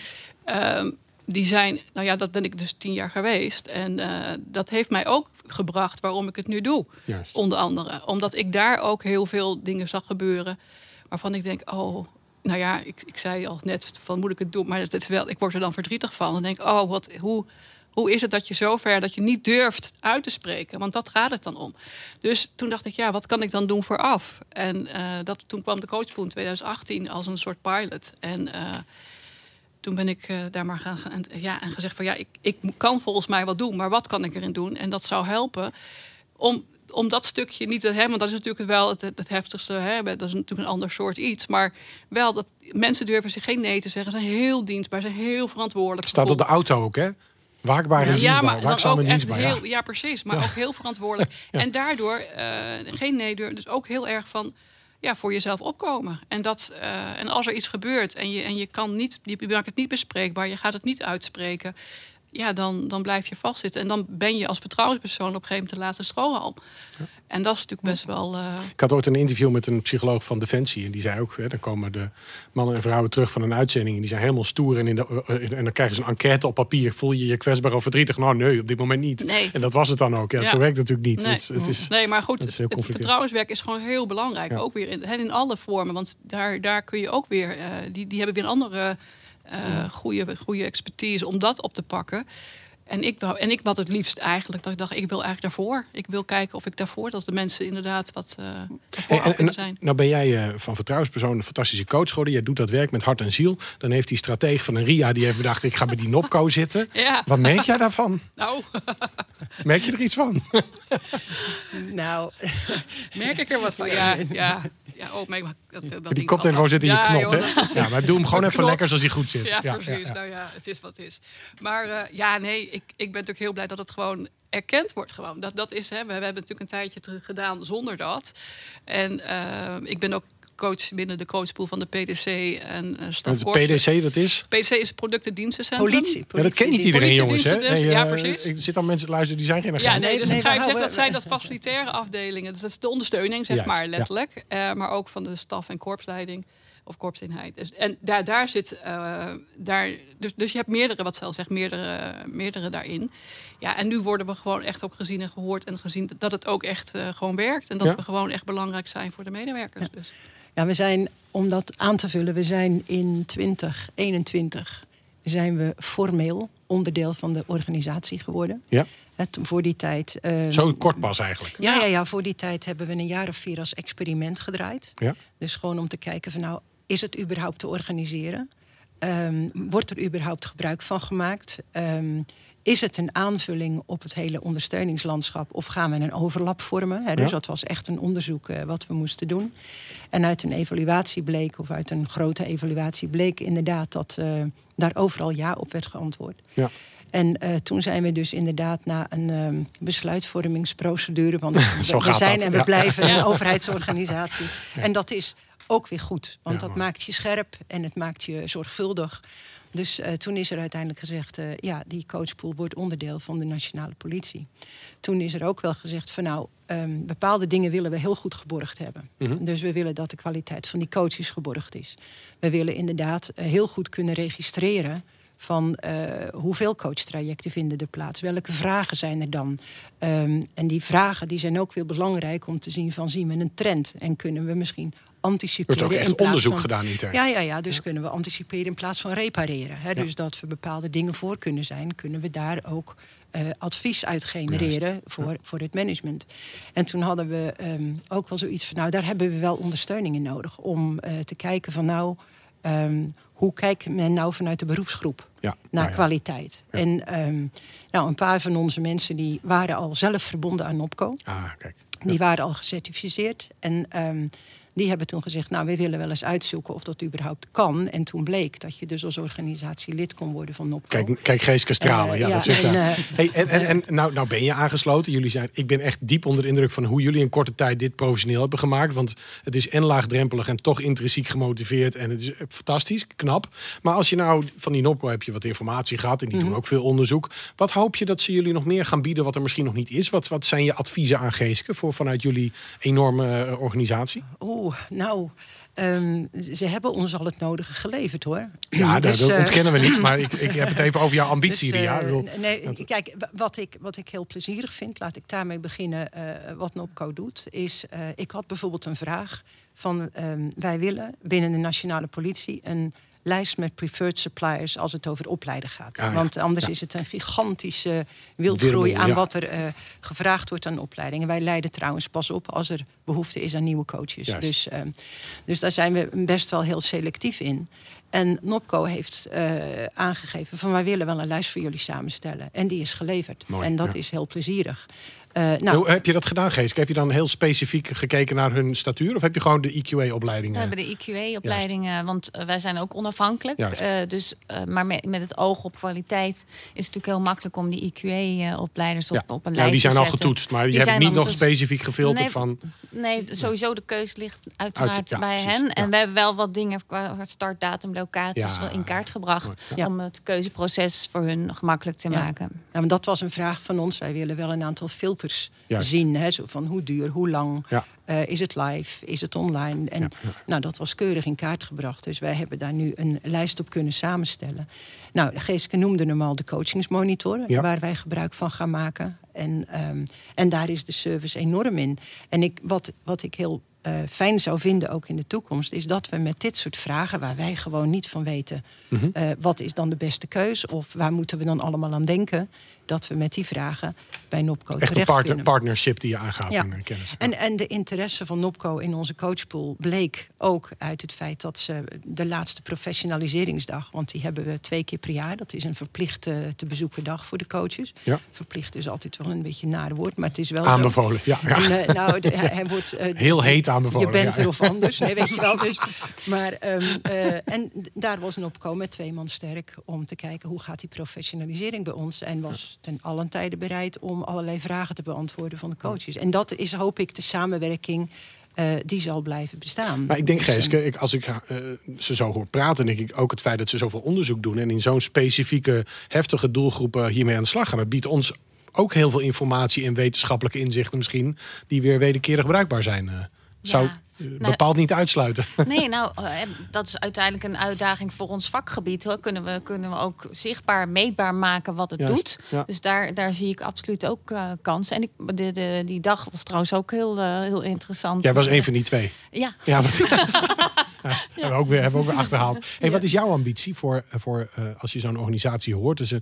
Speaker 4: Ehm, die zijn, nou ja, dat ben ik dus tien jaar geweest. En eh, dat heeft mij ook gebracht waarom ik het nu doe.
Speaker 1: Juist.
Speaker 4: Onder andere. Omdat ik daar ook heel veel dingen zag gebeuren. Waarvan ik denk, oh, nou ja, ik, ik zei al net van moet ik het doen. Maar het is wel, ik word er dan verdrietig van. Dan denk ik, oh, wat, hoe, hoe is het dat je zover dat je niet durft uit te spreken? Want dat gaat het dan om. Dus toen dacht ik, ja, wat kan ik dan doen vooraf? En uh, dat, toen kwam de coachpool in 2018 als een soort pilot. En uh, toen ben ik uh, daar maar gaan, gaan ja, en gezegd van ja, ik, ik kan volgens mij wat doen, maar wat kan ik erin doen? En dat zou helpen om om dat stukje niet te hebben, want dat is natuurlijk wel het, het heftigste. Hè? Dat is natuurlijk een ander soort iets. Maar wel dat mensen durven zich geen nee te zeggen. Zijn heel dienstbaar, zijn heel verantwoordelijk.
Speaker 1: Staat op de auto ook, hè? Waakbaar en
Speaker 4: ja,
Speaker 1: maar
Speaker 4: dan ook echt heel, ja. precies. Maar ook heel verantwoordelijk. En daardoor uh, geen nee durven. Dus ook heel erg van ja, voor jezelf opkomen. En, dat, uh, en als er iets gebeurt en je, en je kan niet, je maakt het niet bespreekbaar, je gaat het niet uitspreken ja, dan, dan blijf je vastzitten. En dan ben je als vertrouwenspersoon op een gegeven moment de laatste strohalm. En dat is natuurlijk best wel. Uh...
Speaker 1: Ik had ooit een interview met een psycholoog van Defensie. En die zei ook: hè, dan komen de mannen en vrouwen terug van een uitzending. En die zijn helemaal stoer. En, in de, uh, en dan krijgen ze een enquête op papier. Voel je je kwetsbaar of verdrietig? Nou, nee, op dit moment niet.
Speaker 4: Nee.
Speaker 1: En dat was het dan ook. Ja, ja. Zo werkt het natuurlijk niet.
Speaker 4: Nee,
Speaker 1: het, het is,
Speaker 4: nee maar goed, het, het, vertrouwenswerk is gewoon heel belangrijk. Ja. Ook weer in, in alle vormen. Want daar, daar kun je ook weer. Uh, die, die hebben weer een andere. goede, goede expertise om dat op te pakken. En ik, en ik had het liefst eigenlijk dat ik dacht, ik wil eigenlijk daarvoor. Ik wil kijken of ik daarvoor, dat de mensen inderdaad wat uh, daarvoor
Speaker 1: en,
Speaker 4: kunnen zijn.
Speaker 1: Nou ben jij uh, van vertrouwenspersoon een fantastische coach geworden. Jij doet dat werk met hart en ziel. Dan heeft die stratege van een RIA, die heeft bedacht, ik ga bij die Nopco zitten.
Speaker 4: Ja.
Speaker 1: Wat merk jij daarvan?
Speaker 4: Nou.
Speaker 1: Merk je er iets van?
Speaker 3: nou.
Speaker 4: Merk ik er wat van? Ja, ja. Ja, oh, maar dat, dat
Speaker 1: die koptelefoon zit in je knot, hè? Ja, maar doe hem gewoon even lekker zoals hij goed zit.
Speaker 4: Ja, ja precies. Nou ja, het is wat het is. Maar uh, ja, nee, ik, ik ben natuurlijk heel blij dat het gewoon erkend wordt gewoon. Dat, dat is, hè, we, we hebben natuurlijk een tijdje gedaan zonder dat. En uh, ik ben ook coach binnen de coachpool van de PDC en uh,
Speaker 1: De PDC, dat is?
Speaker 4: PDC is productendienstencentrum.
Speaker 3: Politie.
Speaker 1: Ja, dat kent niet iedereen, jongens. Hè?
Speaker 4: Dus, ja, precies.
Speaker 1: Er zitten al mensen luisteren die zijn geen agent.
Speaker 4: Ja, nee, dus nee, ik ga even zeggen, dat zijn dat facilitaire afdelingen. Dus dat is de ondersteuning, zeg Juist, maar, letterlijk. Ja. Uh, maar ook van de staf- en korpsleiding of korpseenheid. Dus, en daar, daar zit, uh, daar, dus, dus je hebt meerdere, wat zelf zegt, meerdere, meerdere daarin. Ja, en nu worden we gewoon echt ook gezien en gehoord en gezien dat het ook echt uh, gewoon werkt. En dat ja. we gewoon echt belangrijk zijn voor de medewerkers.
Speaker 3: Ja.
Speaker 4: Dus.
Speaker 3: Ja, we zijn, om dat aan te vullen, we zijn in 2021 zijn we formeel onderdeel van de organisatie geworden.
Speaker 1: Ja.
Speaker 3: Het, voor die tijd. Uh,
Speaker 1: Zo kort pas eigenlijk.
Speaker 3: Ja, ja, ja, voor die tijd hebben we een jaar of vier als experiment gedraaid.
Speaker 1: Ja.
Speaker 3: Dus gewoon om te kijken van nou, is het überhaupt te organiseren? Um, wordt er überhaupt gebruik van gemaakt? Um, is het een aanvulling op het hele ondersteuningslandschap of gaan we een overlap vormen? Hè? Dus ja. dat was echt een onderzoek uh, wat we moesten doen. En uit een evaluatie bleek, of uit een grote evaluatie bleek inderdaad dat uh, daar overal ja op werd geantwoord.
Speaker 1: Ja.
Speaker 3: En uh, toen zijn we dus inderdaad na een um, besluitvormingsprocedure, want we zijn
Speaker 1: dat.
Speaker 3: en we
Speaker 1: ja.
Speaker 3: blijven een overheidsorganisatie. En dat is ook weer goed, want
Speaker 1: Ja,
Speaker 3: dat maakt je scherp en het maakt je zorgvuldig. Dus uh, toen is er uiteindelijk gezegd, uh, ja, die coachpool wordt onderdeel van de nationale politie. Toen is er ook wel gezegd van nou, um, bepaalde dingen willen we heel goed geborgd hebben.
Speaker 1: Mhm.
Speaker 3: Dus we willen dat de kwaliteit van die coaches geborgd is. We willen inderdaad uh, heel goed kunnen registreren van uh, hoeveel coachtrajecten vinden er plaats? Welke vragen zijn er dan? Um, en die vragen die zijn ook weer belangrijk om te zien van zien we een trend en kunnen we misschien
Speaker 1: Er
Speaker 3: anticiperen.
Speaker 1: wordt ook echt onderzoek
Speaker 3: van,
Speaker 1: gedaan intern.
Speaker 3: Ja, ja, ja, dus kunnen we anticiperen in plaats van repareren. Hè?
Speaker 1: Ja.
Speaker 3: Dus dat we bepaalde dingen voor kunnen zijn, kunnen we daar ook uh, advies uit genereren
Speaker 1: Juist.
Speaker 3: voor, voor het management. En toen hadden we um, ook wel zoiets van, nou, daar hebben we wel ondersteuning in nodig om uh, te kijken van, nou, um, hoe kijkt men nou vanuit de beroepsgroep
Speaker 1: Ja,
Speaker 3: naar
Speaker 1: nou ja.
Speaker 3: kwaliteit? En um, nou, een paar van onze mensen die waren al zelf verbonden aan NOPCO.
Speaker 1: Ah, kijk.
Speaker 3: Die waren al gecertificeerd. En die hebben toen gezegd, nou, we willen wel eens uitzoeken of dat überhaupt kan. En toen bleek dat je dus als organisatie lid kon worden van NOPCO.
Speaker 1: Kijk, kijk Geeske stralen.
Speaker 3: Eh,
Speaker 1: ja,
Speaker 3: ja,
Speaker 1: dat
Speaker 3: en,
Speaker 1: daar.
Speaker 3: eh,
Speaker 1: hey, en en, en nou, nou ben je aangesloten. Jullie zijn, ik ben echt diep onder de indruk van hoe jullie in korte tijd dit professioneel hebben gemaakt. Want het is en laagdrempelig en toch intrinsiek gemotiveerd. En het is eh, fantastisch, knap. Maar als je nou van die NOPCO heb je wat informatie gehad. En die
Speaker 3: Mhm.
Speaker 1: doen ook veel onderzoek. Wat hoop je dat ze jullie nog meer gaan bieden wat er misschien nog niet is? Wat, wat zijn je adviezen aan Geeske voor vanuit jullie enorme organisatie?
Speaker 3: Oeh, nou, um, ze hebben ons al het nodige geleverd hoor.
Speaker 1: Ja,
Speaker 3: Dus,
Speaker 1: dat,
Speaker 3: eh,
Speaker 1: ontkennen we niet. Maar ik, ik heb het even over jouw ambitie,
Speaker 3: Dus,
Speaker 1: Ik bedoel,
Speaker 3: nee,
Speaker 1: dat-
Speaker 3: kijk, wat ik, wat ik heel plezierig vind, laat ik daarmee beginnen. eh, wat Nopco doet, is. ik had bijvoorbeeld een vraag van. ehm, wij willen binnen de nationale politie een lijst met preferred suppliers als het over opleiden gaat.
Speaker 1: Ah.
Speaker 3: Want anders
Speaker 1: Ja.
Speaker 3: is het een gigantische wildgroei aan
Speaker 1: ja.
Speaker 3: wat er eh, gevraagd wordt aan opleidingen. Wij leiden trouwens pas op als er behoefte is aan nieuwe coaches.
Speaker 1: Juist.
Speaker 3: Dus, ehm, dus daar zijn we best wel heel selectief in. En Nopco heeft eh, aangegeven van wij willen wel een lijst voor jullie samenstellen. En die is geleverd.
Speaker 1: Mooi,
Speaker 3: en dat
Speaker 1: ja.
Speaker 3: is heel plezierig. Eh, nou,
Speaker 1: Hoe heb je dat gedaan, Geeske? Heb je dan heel specifiek gekeken naar hun statuur? Of heb je gewoon de EQA-opleiding?
Speaker 2: We hebben de IQA-opleidingen, want eh, wij zijn ook onafhankelijk. Eh, dus, eh, maar met, met het oog op kwaliteit is het natuurlijk heel makkelijk om die IQA-opleiders op,
Speaker 1: Ja.
Speaker 2: op een
Speaker 1: Ja,
Speaker 2: lijst
Speaker 1: die zijn
Speaker 2: te
Speaker 1: al getoetst, maar je
Speaker 2: Die
Speaker 1: hebt
Speaker 2: zijn
Speaker 1: niet nog
Speaker 2: getoetst.
Speaker 1: specifiek gefilterd
Speaker 2: Nee,
Speaker 1: van...
Speaker 2: Nee, sowieso de keus ligt uiteraard
Speaker 1: Uit- ja,
Speaker 2: bij
Speaker 1: precies.
Speaker 2: hen. En
Speaker 1: Ja.
Speaker 2: we hebben wel wat dingen qua startdatum, locaties
Speaker 1: Ja.
Speaker 2: wel in kaart gebracht.
Speaker 3: Ja.
Speaker 2: Om het keuzeproces voor hun gemakkelijk te
Speaker 3: Ja.
Speaker 2: maken.
Speaker 3: Ja, want dat was een vraag van ons. Wij willen wel een aantal filters
Speaker 1: Juist.
Speaker 3: zien. Hè, zo van hoe duur, hoe lang,
Speaker 1: Ja.
Speaker 3: eh, is het live, is het online? En
Speaker 1: Ja, ja.
Speaker 3: Nou, dat was keurig in kaart gebracht. Dus wij hebben daar nu een lijst op kunnen samenstellen. Nou, Geeske noemde hem al de coachingsmonitor, waar wij gebruik van gaan maken. En, ehm, en daar is de service enorm in. En ik, wat, wat ik heel eh, fijn zou vinden, ook in de toekomst, is dat we met dit soort vragen, waar wij gewoon niet van weten,
Speaker 1: Mhm.
Speaker 3: eh, wat is dan de beste keus of waar moeten we dan allemaal aan denken, dat we met die vragen bij Nopco
Speaker 1: Echt een
Speaker 3: terecht
Speaker 1: partner,
Speaker 3: kunnen.
Speaker 1: partnership die je aangaat
Speaker 3: Ja.
Speaker 1: in kennis.
Speaker 3: En, en de interesse van Nopco in onze coachpool bleek ook uit het feit dat ze de laatste professionaliseringsdag, want die hebben we twee keer per jaar, dat is een verplicht eh, te bezoeken dag voor de coaches.
Speaker 1: Ja.
Speaker 3: Verplicht is altijd wel een beetje een nare woord, maar het is wel zo.
Speaker 1: Aanbevolen, ja. ja.
Speaker 3: En, eh, nou, de- hij, hij wordt, eh,
Speaker 1: Heel heet aanbevolen.
Speaker 3: je bent er of anders, nee, weet je wel. Dus, maar, ehm, eh, en daar was Nopco met twee man sterk om te kijken hoe gaat die professionalisering bij ons. En was ten allen tijde bereid om allerlei vragen te beantwoorden van de coaches. En dat is hoop ik de samenwerking eh, die zal blijven bestaan.
Speaker 1: Maar ik denk,
Speaker 3: Dus, eh,
Speaker 1: Geeske, ik, als ik eh, ze zo hoor praten, denk ik ook het feit dat ze zoveel onderzoek doen en in zo'n specifieke, heftige doelgroepen hiermee aan de slag gaan. Dat biedt ons ook heel veel informatie en wetenschappelijke inzichten misschien, die weer wederkerig bruikbaar zijn. eh. zou
Speaker 2: Ja. Nou-
Speaker 1: bepaald niet uitsluiten.
Speaker 2: Nee, nou, eh, dat is uiteindelijk een uitdaging voor ons vakgebied. Hoor. Kunnen, we, kunnen we ook zichtbaar, meetbaar maken wat het
Speaker 1: Juist,
Speaker 2: doet.
Speaker 1: ja.
Speaker 2: Dus daar, daar zie ik absoluut ook eh, kansen. En ik, de, de, die dag was trouwens ook heel, eh, heel interessant.
Speaker 1: Jij was een van die twee.
Speaker 2: Ja,
Speaker 1: Ja, Ja, hebben, we ook weer, hebben we ook weer achterhaald. Hey, wat is jouw ambitie voor, voor eh, als je zo'n organisatie hoort? Dus, eh,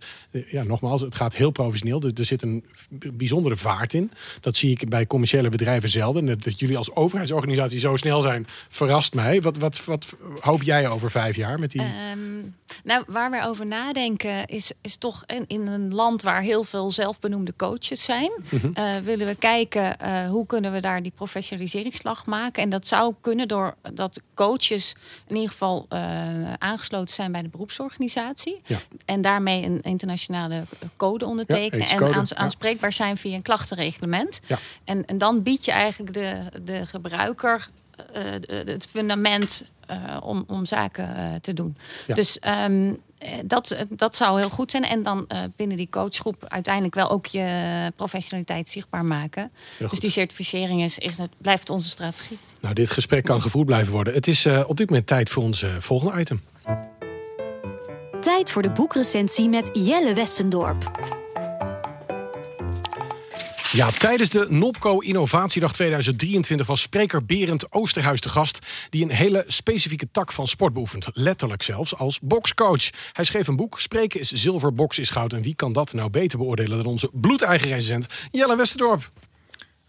Speaker 1: ja, nogmaals, het gaat heel professioneel. Er, er zit een bijzondere vaart in. Dat zie ik bij commerciële bedrijven zelden. Dat, dat jullie als overheidsorganisatie zo snel zijn, verrast mij. Wat, wat, wat hoop jij over vijf jaar met die...
Speaker 2: Ehm, nou, waar we over nadenken is, is toch in, in een land waar heel veel zelfbenoemde coaches zijn. Eh, willen we kijken eh, hoe kunnen we daar die professionaliseringsslag maken. En dat zou kunnen door dat coaches in ieder geval eh, aangesloten zijn bij de beroepsorganisatie.
Speaker 1: Ja.
Speaker 2: En daarmee een internationale code ondertekenen. en aans- aanspreekbaar zijn via een klachtenreglement.
Speaker 1: Ja.
Speaker 2: En, en dan bied je eigenlijk de, de gebruiker het fundament eh, om, om zaken eh, te doen.
Speaker 1: Ja.
Speaker 2: Dus ehm, eh, dat, dat zou heel goed zijn. En dan eh, binnen die coachgroep uiteindelijk wel ook je professionaliteit zichtbaar maken. Dus die certificering is, is het, blijft onze strategie.
Speaker 1: Nou, dit gesprek kan gevoerd blijven worden. Het is eh, op dit moment tijd voor ons eh, volgende item.
Speaker 5: Tijd voor de boekrecensie met Jelle Westendorp.
Speaker 1: Ja, tijdens de Nopco Innovatiedag 2023 was spreker Berend Oosterhuis de gast... die een hele specifieke tak van sport beoefent. Letterlijk zelfs als boxcoach. Hij schreef een boek, Spreken is zilver, box is goud. En wie kan dat nou beter beoordelen dan onze bloedeigen recensent Jelle Westerdorp?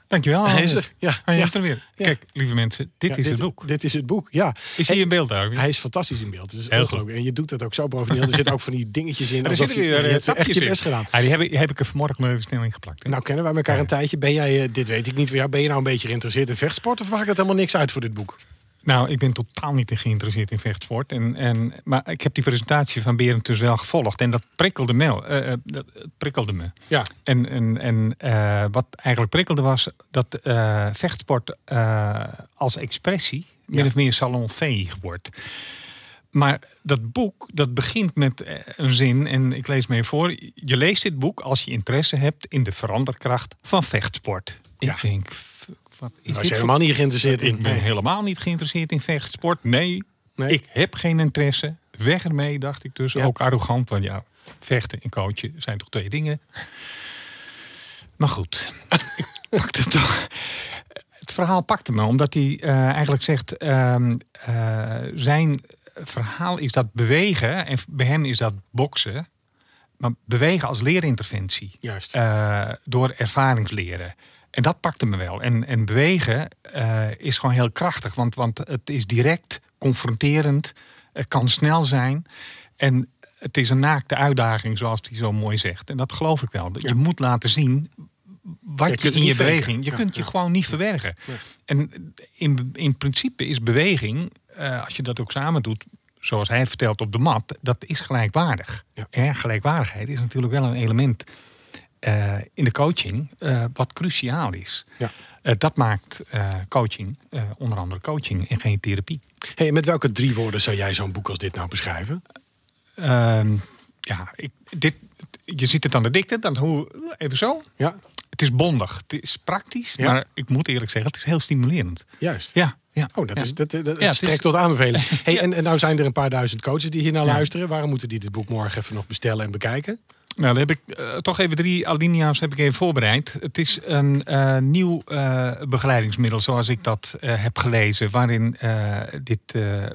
Speaker 6: Dankjewel.
Speaker 1: Hij is er. Ja,
Speaker 6: Hij is er weer. Kijk, lieve mensen, dit
Speaker 1: Ja,
Speaker 6: is het boek.
Speaker 1: Dit is het boek, ja.
Speaker 6: Is hij in beeld daar?
Speaker 1: Hij is fantastisch in beeld. Het is
Speaker 6: Heel
Speaker 1: ongelooflijk. En je doet het ook zo professioneel. Er zitten ook van die dingetjes in.
Speaker 6: Er
Speaker 1: alsof
Speaker 6: zitten
Speaker 1: je,
Speaker 6: weer
Speaker 1: je
Speaker 6: eh,
Speaker 1: echt je best gedaan.
Speaker 6: Ja, die heb, ik- heb ik er vanmorgen nog even snel in geplakt. hè.
Speaker 1: Nou, kennen wij elkaar een tijdje. Ben jij, eh, dit weet ik niet, ben je nou een beetje geïnteresseerd in vechtsport? Of maakt het helemaal niks uit voor dit boek?
Speaker 6: Nou, ik ben totaal niet geïnteresseerd in vechtsport. En, en, maar ik heb die presentatie van Berend dus wel gevolgd. En dat prikkelde me. eh, eh, dat prikkelde me.
Speaker 1: Ja,
Speaker 6: En, en, en eh, wat eigenlijk prikkelde was dat vechtsport als expressie min
Speaker 1: Ja.
Speaker 6: of meer salonveeg wordt. Maar dat boek, dat begint met een zin, en ik lees me even voor. Je leest dit boek als je interesse hebt in de veranderkracht van vechtsport.
Speaker 1: Ja.
Speaker 6: Ik denk, wat is dit voor-
Speaker 1: helemaal niet geïnteresseerd in.
Speaker 6: Ik ben helemaal niet geïnteresseerd in vechtsport. Nee,
Speaker 1: Nee.
Speaker 6: ik heb geen interesse. Weg ermee, dacht ik dus.
Speaker 1: Ja.
Speaker 6: Ook arrogant, want ja, vechten en coachen zijn toch twee dingen. Maar goed, ik pakte het toch. Het verhaal pakte me, omdat hij eh, eigenlijk zegt... ehm, eh, zijn verhaal is dat bewegen, en bij hem is dat boksen, maar bewegen als leerinterventie.
Speaker 1: Juist.
Speaker 6: Uh, door ervaringsleren. En dat pakte me wel. En, en bewegen uh, is gewoon heel krachtig, want, want het is direct confronterend, het kan snel zijn. En het is een naakte uitdaging, zoals hij zo mooi zegt. En dat geloof ik wel. Je moet laten zien wat je, in je beweging. Je kunt je gewoon niet verbergen. En in, in principe is beweging, uh, als je dat ook samen doet, zoals hij vertelt op de mat, dat is gelijkwaardig. Ja. gelijkwaardigheid is natuurlijk wel een element uh, in de coaching uh, wat cruciaal is. Ja. dat maakt coaching, onder andere coaching en geen therapie.
Speaker 1: Hey, met welke drie woorden zou jij zo'n boek als dit nou beschrijven?
Speaker 6: Ehm, ja, ik, dit, je ziet het aan de dikte, dan hoe, even zo. Ja. Het is bondig, het is praktisch, maar ik moet eerlijk zeggen, het is heel stimulerend.
Speaker 1: Juist.
Speaker 6: Ja. Ja.
Speaker 1: Oh, dat, is, dat, dat, ja, strekt tot aanbeveling. Hey, en, en nou zijn er een paar duizend coaches die hier naar luisteren. Waarom moeten die dit boek morgen even nog bestellen en bekijken?
Speaker 6: Nou, dan heb ik uh, toch even drie alinea's heb ik even voorbereid. Het is een uh, nieuw uh, begeleidingsmiddel, zoals ik dat heb gelezen, waarin dit,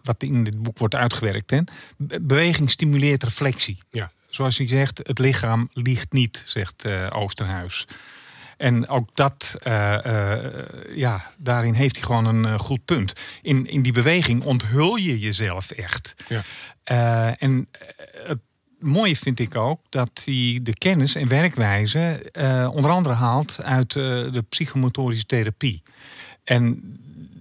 Speaker 6: wat in dit boek wordt uitgewerkt. Hè. Beweging stimuleert reflectie. Ja. Zoals hij zegt, het lichaam liegt niet, zegt Oosterhuis. En ook dat, ja, daarin heeft hij gewoon een goed punt. In, in die beweging onthul je jezelf echt. Ja. en het mooie vind ik ook dat hij de kennis en werkwijze uh, onder andere haalt uit uh, de psychomotorische therapie. En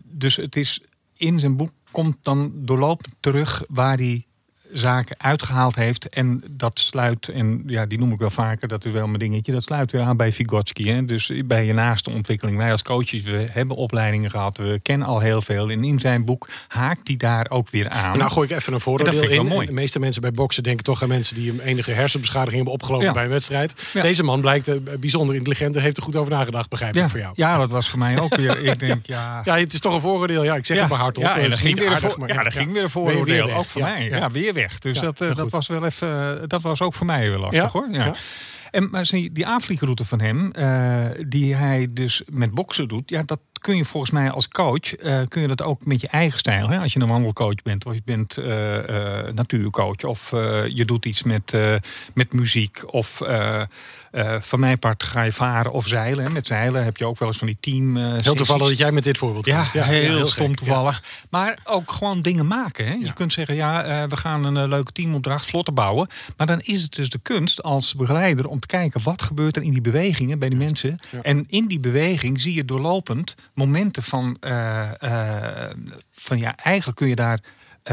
Speaker 6: dus het is in zijn boek komt dan doorlopend terug waar hij zaken uitgehaald heeft. En dat sluit, en ja, die noem ik wel vaker, dat is wel mijn dingetje. Dat sluit weer aan bij Vygotsky. Hè? Dus bij je naaste ontwikkeling. Wij als coaches, we hebben opleidingen gehad. We kennen al heel veel. En in zijn boek haakt die daar ook weer aan.
Speaker 1: Nou gooi ik even een voordeel in. Mooi. De meeste mensen bij boksen denken toch aan mensen die een enige hersenbeschadiging hebben opgelopen bij een wedstrijd. Deze man blijkt uh, bijzonder intelligent en heeft er goed over nagedacht, begrijp ik voor jou.
Speaker 6: Ja, dat was voor mij ook weer. ik denk, ja...
Speaker 1: ja, het is toch een vooroordeel. Ja, ik zeg het maar hardop.
Speaker 6: Ja, en dat ging weer, aardig, ja, dat ging weer een vooroordeel. Ook voor mij. Ja, weer weg. Dus dat, uh, dat was wel even. Dat was ook voor mij wel lastig hoor. Ja. En maar die aanvliegroute van hem, uh, die hij dus met boksen doet, ja, dat kun je volgens mij als coach, uh, kun je dat ook met je eigen stijl. Hè? Als je een wandelcoach bent, of je bent uh, natuurcoach, of je doet iets met, met muziek, of uh, van mijn part ga je varen of zeilen. Met zeilen heb je ook wel eens van die team. Uh,
Speaker 1: heel toevallig dat jij met dit voorbeeld
Speaker 6: ja, Ja, heel, heel stom toevallig. Maar ook gewoon dingen maken. Hè? Je kunt zeggen, ja, uh, we gaan een leuke teamopdracht vlotten bouwen. Maar dan is het dus de kunst als begeleider om te kijken wat gebeurt er in die bewegingen bij die mensen. En in die beweging zie je doorlopend momenten van, van ja, eigenlijk kun je daar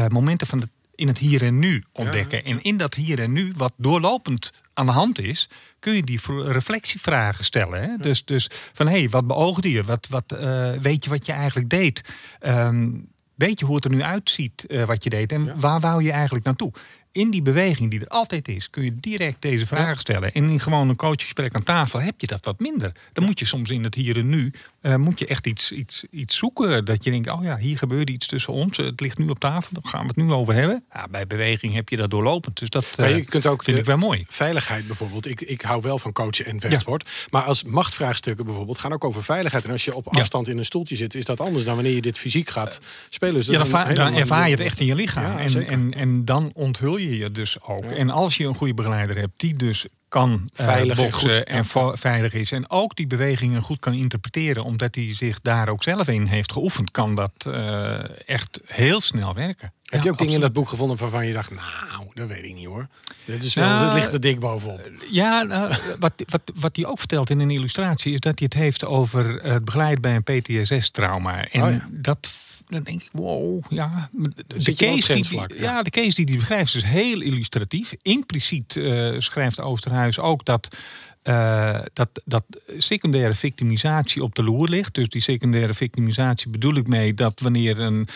Speaker 6: momenten van de in het hier en nu ontdekken. En in dat hier en nu, wat doorlopend aan de hand is, kun je die reflectievragen stellen. Hè? Dus, dus van hé, hey, wat beoogde je? Wat, wat, uh, weet je wat je eigenlijk deed? Um, weet je hoe het er nu uitziet uh, wat je deed? En waar wou je eigenlijk naartoe? In die beweging die er altijd is, kun je direct deze vragen stellen. En in gewoon een coachgesprek aan tafel heb je dat wat minder. Dan moet je soms in het hier en nu, uh, moet je echt iets, iets, iets zoeken. Dat je denkt, oh ja, hier gebeurde iets tussen ons. Het ligt nu op tafel, daar gaan we het nu over hebben. Ja, bij beweging heb je dat doorlopend. Dus dat
Speaker 1: maar je kunt ook
Speaker 6: vind ik wel mooi.
Speaker 1: Veiligheid bijvoorbeeld. Ik, ik hou wel van coachen en vechtsport. Maar als machtvraagstukken bijvoorbeeld gaan ook over veiligheid. En als je op afstand in een stoeltje zit, is dat anders dan wanneer je dit fysiek gaat spelen. Dus
Speaker 6: ja, dan, dan ervaar je het echt in je lichaam. en, en, en dan onthul je je dus ook. En als je een goede begeleider hebt die dus kan
Speaker 1: eh, veilig
Speaker 6: boksen en, en veilig is. En ook die bewegingen goed kan interpreteren, omdat hij zich daar ook zelf in heeft geoefend, kan dat uh, echt heel snel werken.
Speaker 1: Heb je ook dingen in dat boek gevonden waarvan je dacht, nou, dat weet ik niet hoor. Dit, is wel, nou, dit ligt er dik bovenop. Eh,
Speaker 6: ja, nou, wat, wat, wat hij ook vertelt in een illustratie is dat hij het heeft over het begeleiden bij een PTSS-trauma. En oh ja. dat dan denk ik, wow, ja. De case, die, ja. de case die hij beschrijft is heel illustratief. Impliciet uh, schrijft Oosterhuis ook dat, uh, dat, dat secundaire victimisatie op de loer ligt. Dus die secundaire victimisatie bedoel ik mee dat wanneer een,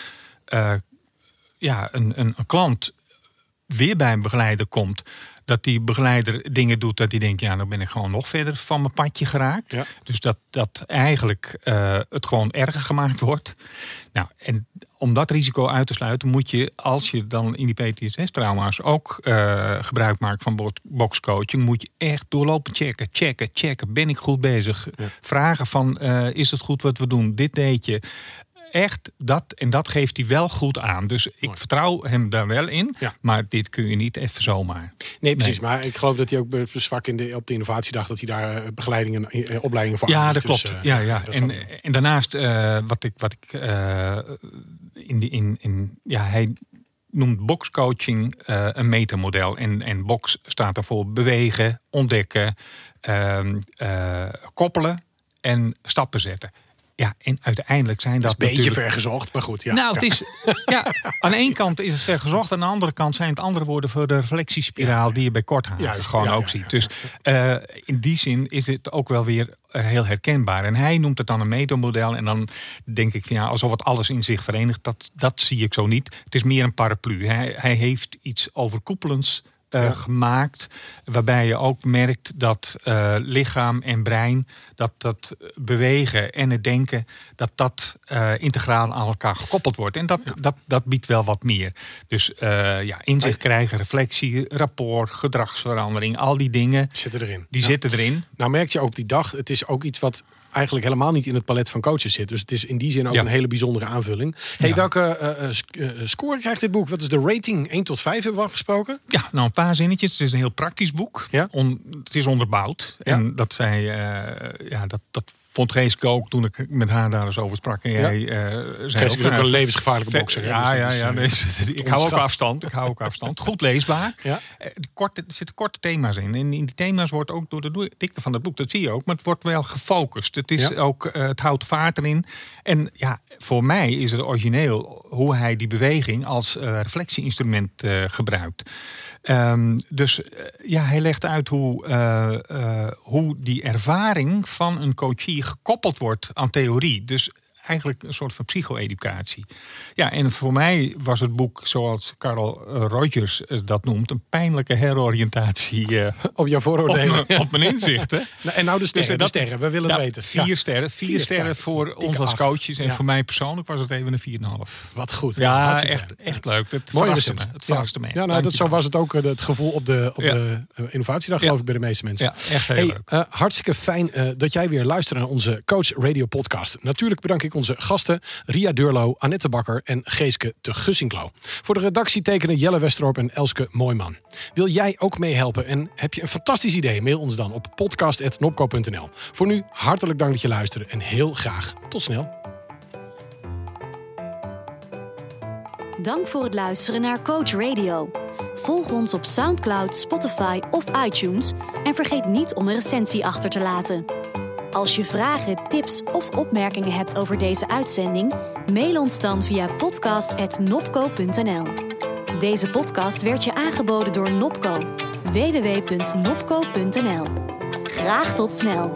Speaker 6: uh, ja, een, een, een klant weer bij een begeleider komt dat die begeleider dingen doet dat hij denkt, ja, dan ben ik gewoon nog verder van mijn padje geraakt. Dus dat, dat eigenlijk uh, het gewoon erger gemaakt wordt. Nou, en om dat risico uit te sluiten, moet je, als je dan in die PTSS-trauma's ook uh, gebruik maakt van boxcoaching, moet je echt doorlopen checken, checken, checken. Ben ik goed bezig? Vragen van, uh, is het goed wat we doen? Dit deed je. Echt dat, en dat geeft hij wel goed aan. Dus ik
Speaker 1: Mooi.
Speaker 6: vertrouw hem daar wel in.
Speaker 1: Ja.
Speaker 6: Maar dit kun je niet even zomaar.
Speaker 1: Nee, precies. Maar ik geloof dat hij ook zwak in de, op de innovatiedag... dat hij daar eh, begeleidingen, eh, opleidingen voor
Speaker 6: Ja, dat
Speaker 1: Dus,
Speaker 6: klopt.
Speaker 1: eh,
Speaker 6: ja, ja.
Speaker 1: dat
Speaker 6: En,
Speaker 1: dan-
Speaker 6: en daarnaast, wat ik, wat ik in, die, in, in, ja, hij noemt boxcoaching een metamodel. En, en box staat ervoor bewegen, ontdekken, ehm, eh, koppelen en stappen zetten. Ja, en uiteindelijk zijn
Speaker 1: dat
Speaker 6: dat,
Speaker 1: is een beetje vergezocht, maar goed. Ja.
Speaker 6: nou, het is, ja, aan de ene kant is het ver gezocht. Aan de andere kant zijn het andere woorden voor de reflectiespiraal die je bij
Speaker 1: Juist,
Speaker 6: gewoon
Speaker 1: ja,
Speaker 6: ook ziet. Dus eh, in die zin is het ook wel weer eh, heel herkenbaar. En hij noemt het dan een metamodel. En dan denk ik van ja, alsof het alles in zich verenigt. Dat, dat zie ik zo niet. Het is meer een paraplu. Hij, hij heeft iets overkoepelends
Speaker 1: Ja.
Speaker 6: gemaakt. Waarbij je ook merkt dat eh, lichaam en brein, dat dat bewegen en het denken, dat dat eh, integraal aan elkaar gekoppeld wordt. En dat, dat, dat biedt wel wat meer. Dus eh, ja, inzicht krijgen, reflectie, rapport, gedragsverandering, al die dingen,
Speaker 1: Zit erin.
Speaker 6: die
Speaker 1: Ja.
Speaker 6: zitten erin.
Speaker 1: Nou merk je ook die dag, het is ook iets wat eigenlijk helemaal niet in het palet van coaches zit. Dus het is in die zin ook
Speaker 6: Ja.
Speaker 1: een hele bijzondere aanvulling. Hey,
Speaker 6: Ja.
Speaker 1: welke eh, eh, sc- eh, score krijgt dit boek? Wat is de rating? 1 tot 5 hebben we afgesproken.
Speaker 6: Ja, nou een paar zinnetjes. Het is een heel praktisch boek.
Speaker 1: Ja.
Speaker 6: On- het is onderbouwd. En dat eh, ja, dat, dat vond Geeske ook toen ik met haar daar eens over sprak. En
Speaker 1: Ja.
Speaker 6: jij, eh, zei
Speaker 1: Geeske is ook
Speaker 6: nou,
Speaker 1: een levensgevaarlijke bokser?
Speaker 6: Ja,
Speaker 1: Dus
Speaker 6: ja,
Speaker 1: is,
Speaker 6: ja.
Speaker 1: eh,
Speaker 6: nee, ik hou ook afstand. Ik hou ook afstand. Goed leesbaar.
Speaker 1: Ja.
Speaker 6: Eh, de korte, er zitten korte thema's in. En in die thema's wordt ook door de dikte van het boek, dat zie je ook, maar het wordt wel gefocust. Het, is
Speaker 1: Ja.
Speaker 6: ook, eh, het houdt vaart erin. En ja, voor mij is het origineel hoe hij die beweging als eh, reflectieinstrument eh, gebruikt. Ehm, dus eh, ja, hij legt uit hoe, eh, eh, hoe die ervaring van een coachie gekoppeld wordt aan theorie. Dus eigenlijk een soort van psycho-educatie. Ja, en voor mij was het boek, zoals Carl eh, Rogers eh, dat noemt, een pijnlijke heroriëntatie eh,
Speaker 1: Op jouw vooroordelen.
Speaker 6: op mijn inzichten.
Speaker 1: Nou, En nou de sterren,
Speaker 6: Dus,
Speaker 1: de
Speaker 6: dat-
Speaker 1: sterren. We willen
Speaker 6: Nou,
Speaker 1: het weten.
Speaker 6: Vier
Speaker 1: Ja.
Speaker 6: sterren. Vier,
Speaker 1: Vier,
Speaker 6: sterren voor
Speaker 1: Dikke
Speaker 6: ons als coaches. En
Speaker 1: Ja.
Speaker 6: voor mij persoonlijk was het even een 4,5.
Speaker 1: Wat goed.
Speaker 6: Ja, echt, echt leuk. Het verraste
Speaker 1: recensie.
Speaker 6: me. Het verraste me.
Speaker 1: Ja, nou, dat, zo was het ook eh, het gevoel op de, op de eh, innovatiedag, geloof ik, bij de meeste mensen.
Speaker 6: Ja, echt heel
Speaker 1: Hey,
Speaker 6: leuk.
Speaker 1: eh, hartstikke fijn eh, dat jij weer luistert naar onze Coach Radio podcast. Natuurlijk bedank ik onze gasten Ria Deurlo, Annette Bakker en Geeske te Gussinklo. Voor de redactie tekenen Jelle Westerorp en Elske Mooiman. Wil jij ook meehelpen en heb je een fantastisch idee? Mail ons dan op podcast.nopco.nl. Voor nu hartelijk dank dat je luisterde en heel graag tot snel.
Speaker 5: Dank voor het luisteren naar Coach Radio. Volg ons op SoundCloud, Spotify of iTunes en vergeet niet om een recensie achter te laten. Als je vragen, tips of opmerkingen hebt over deze uitzending, mail ons dan via podcast.nopco.nl. Deze podcast werd je aangeboden door Nopco. www.nopco.nl. Graag tot snel.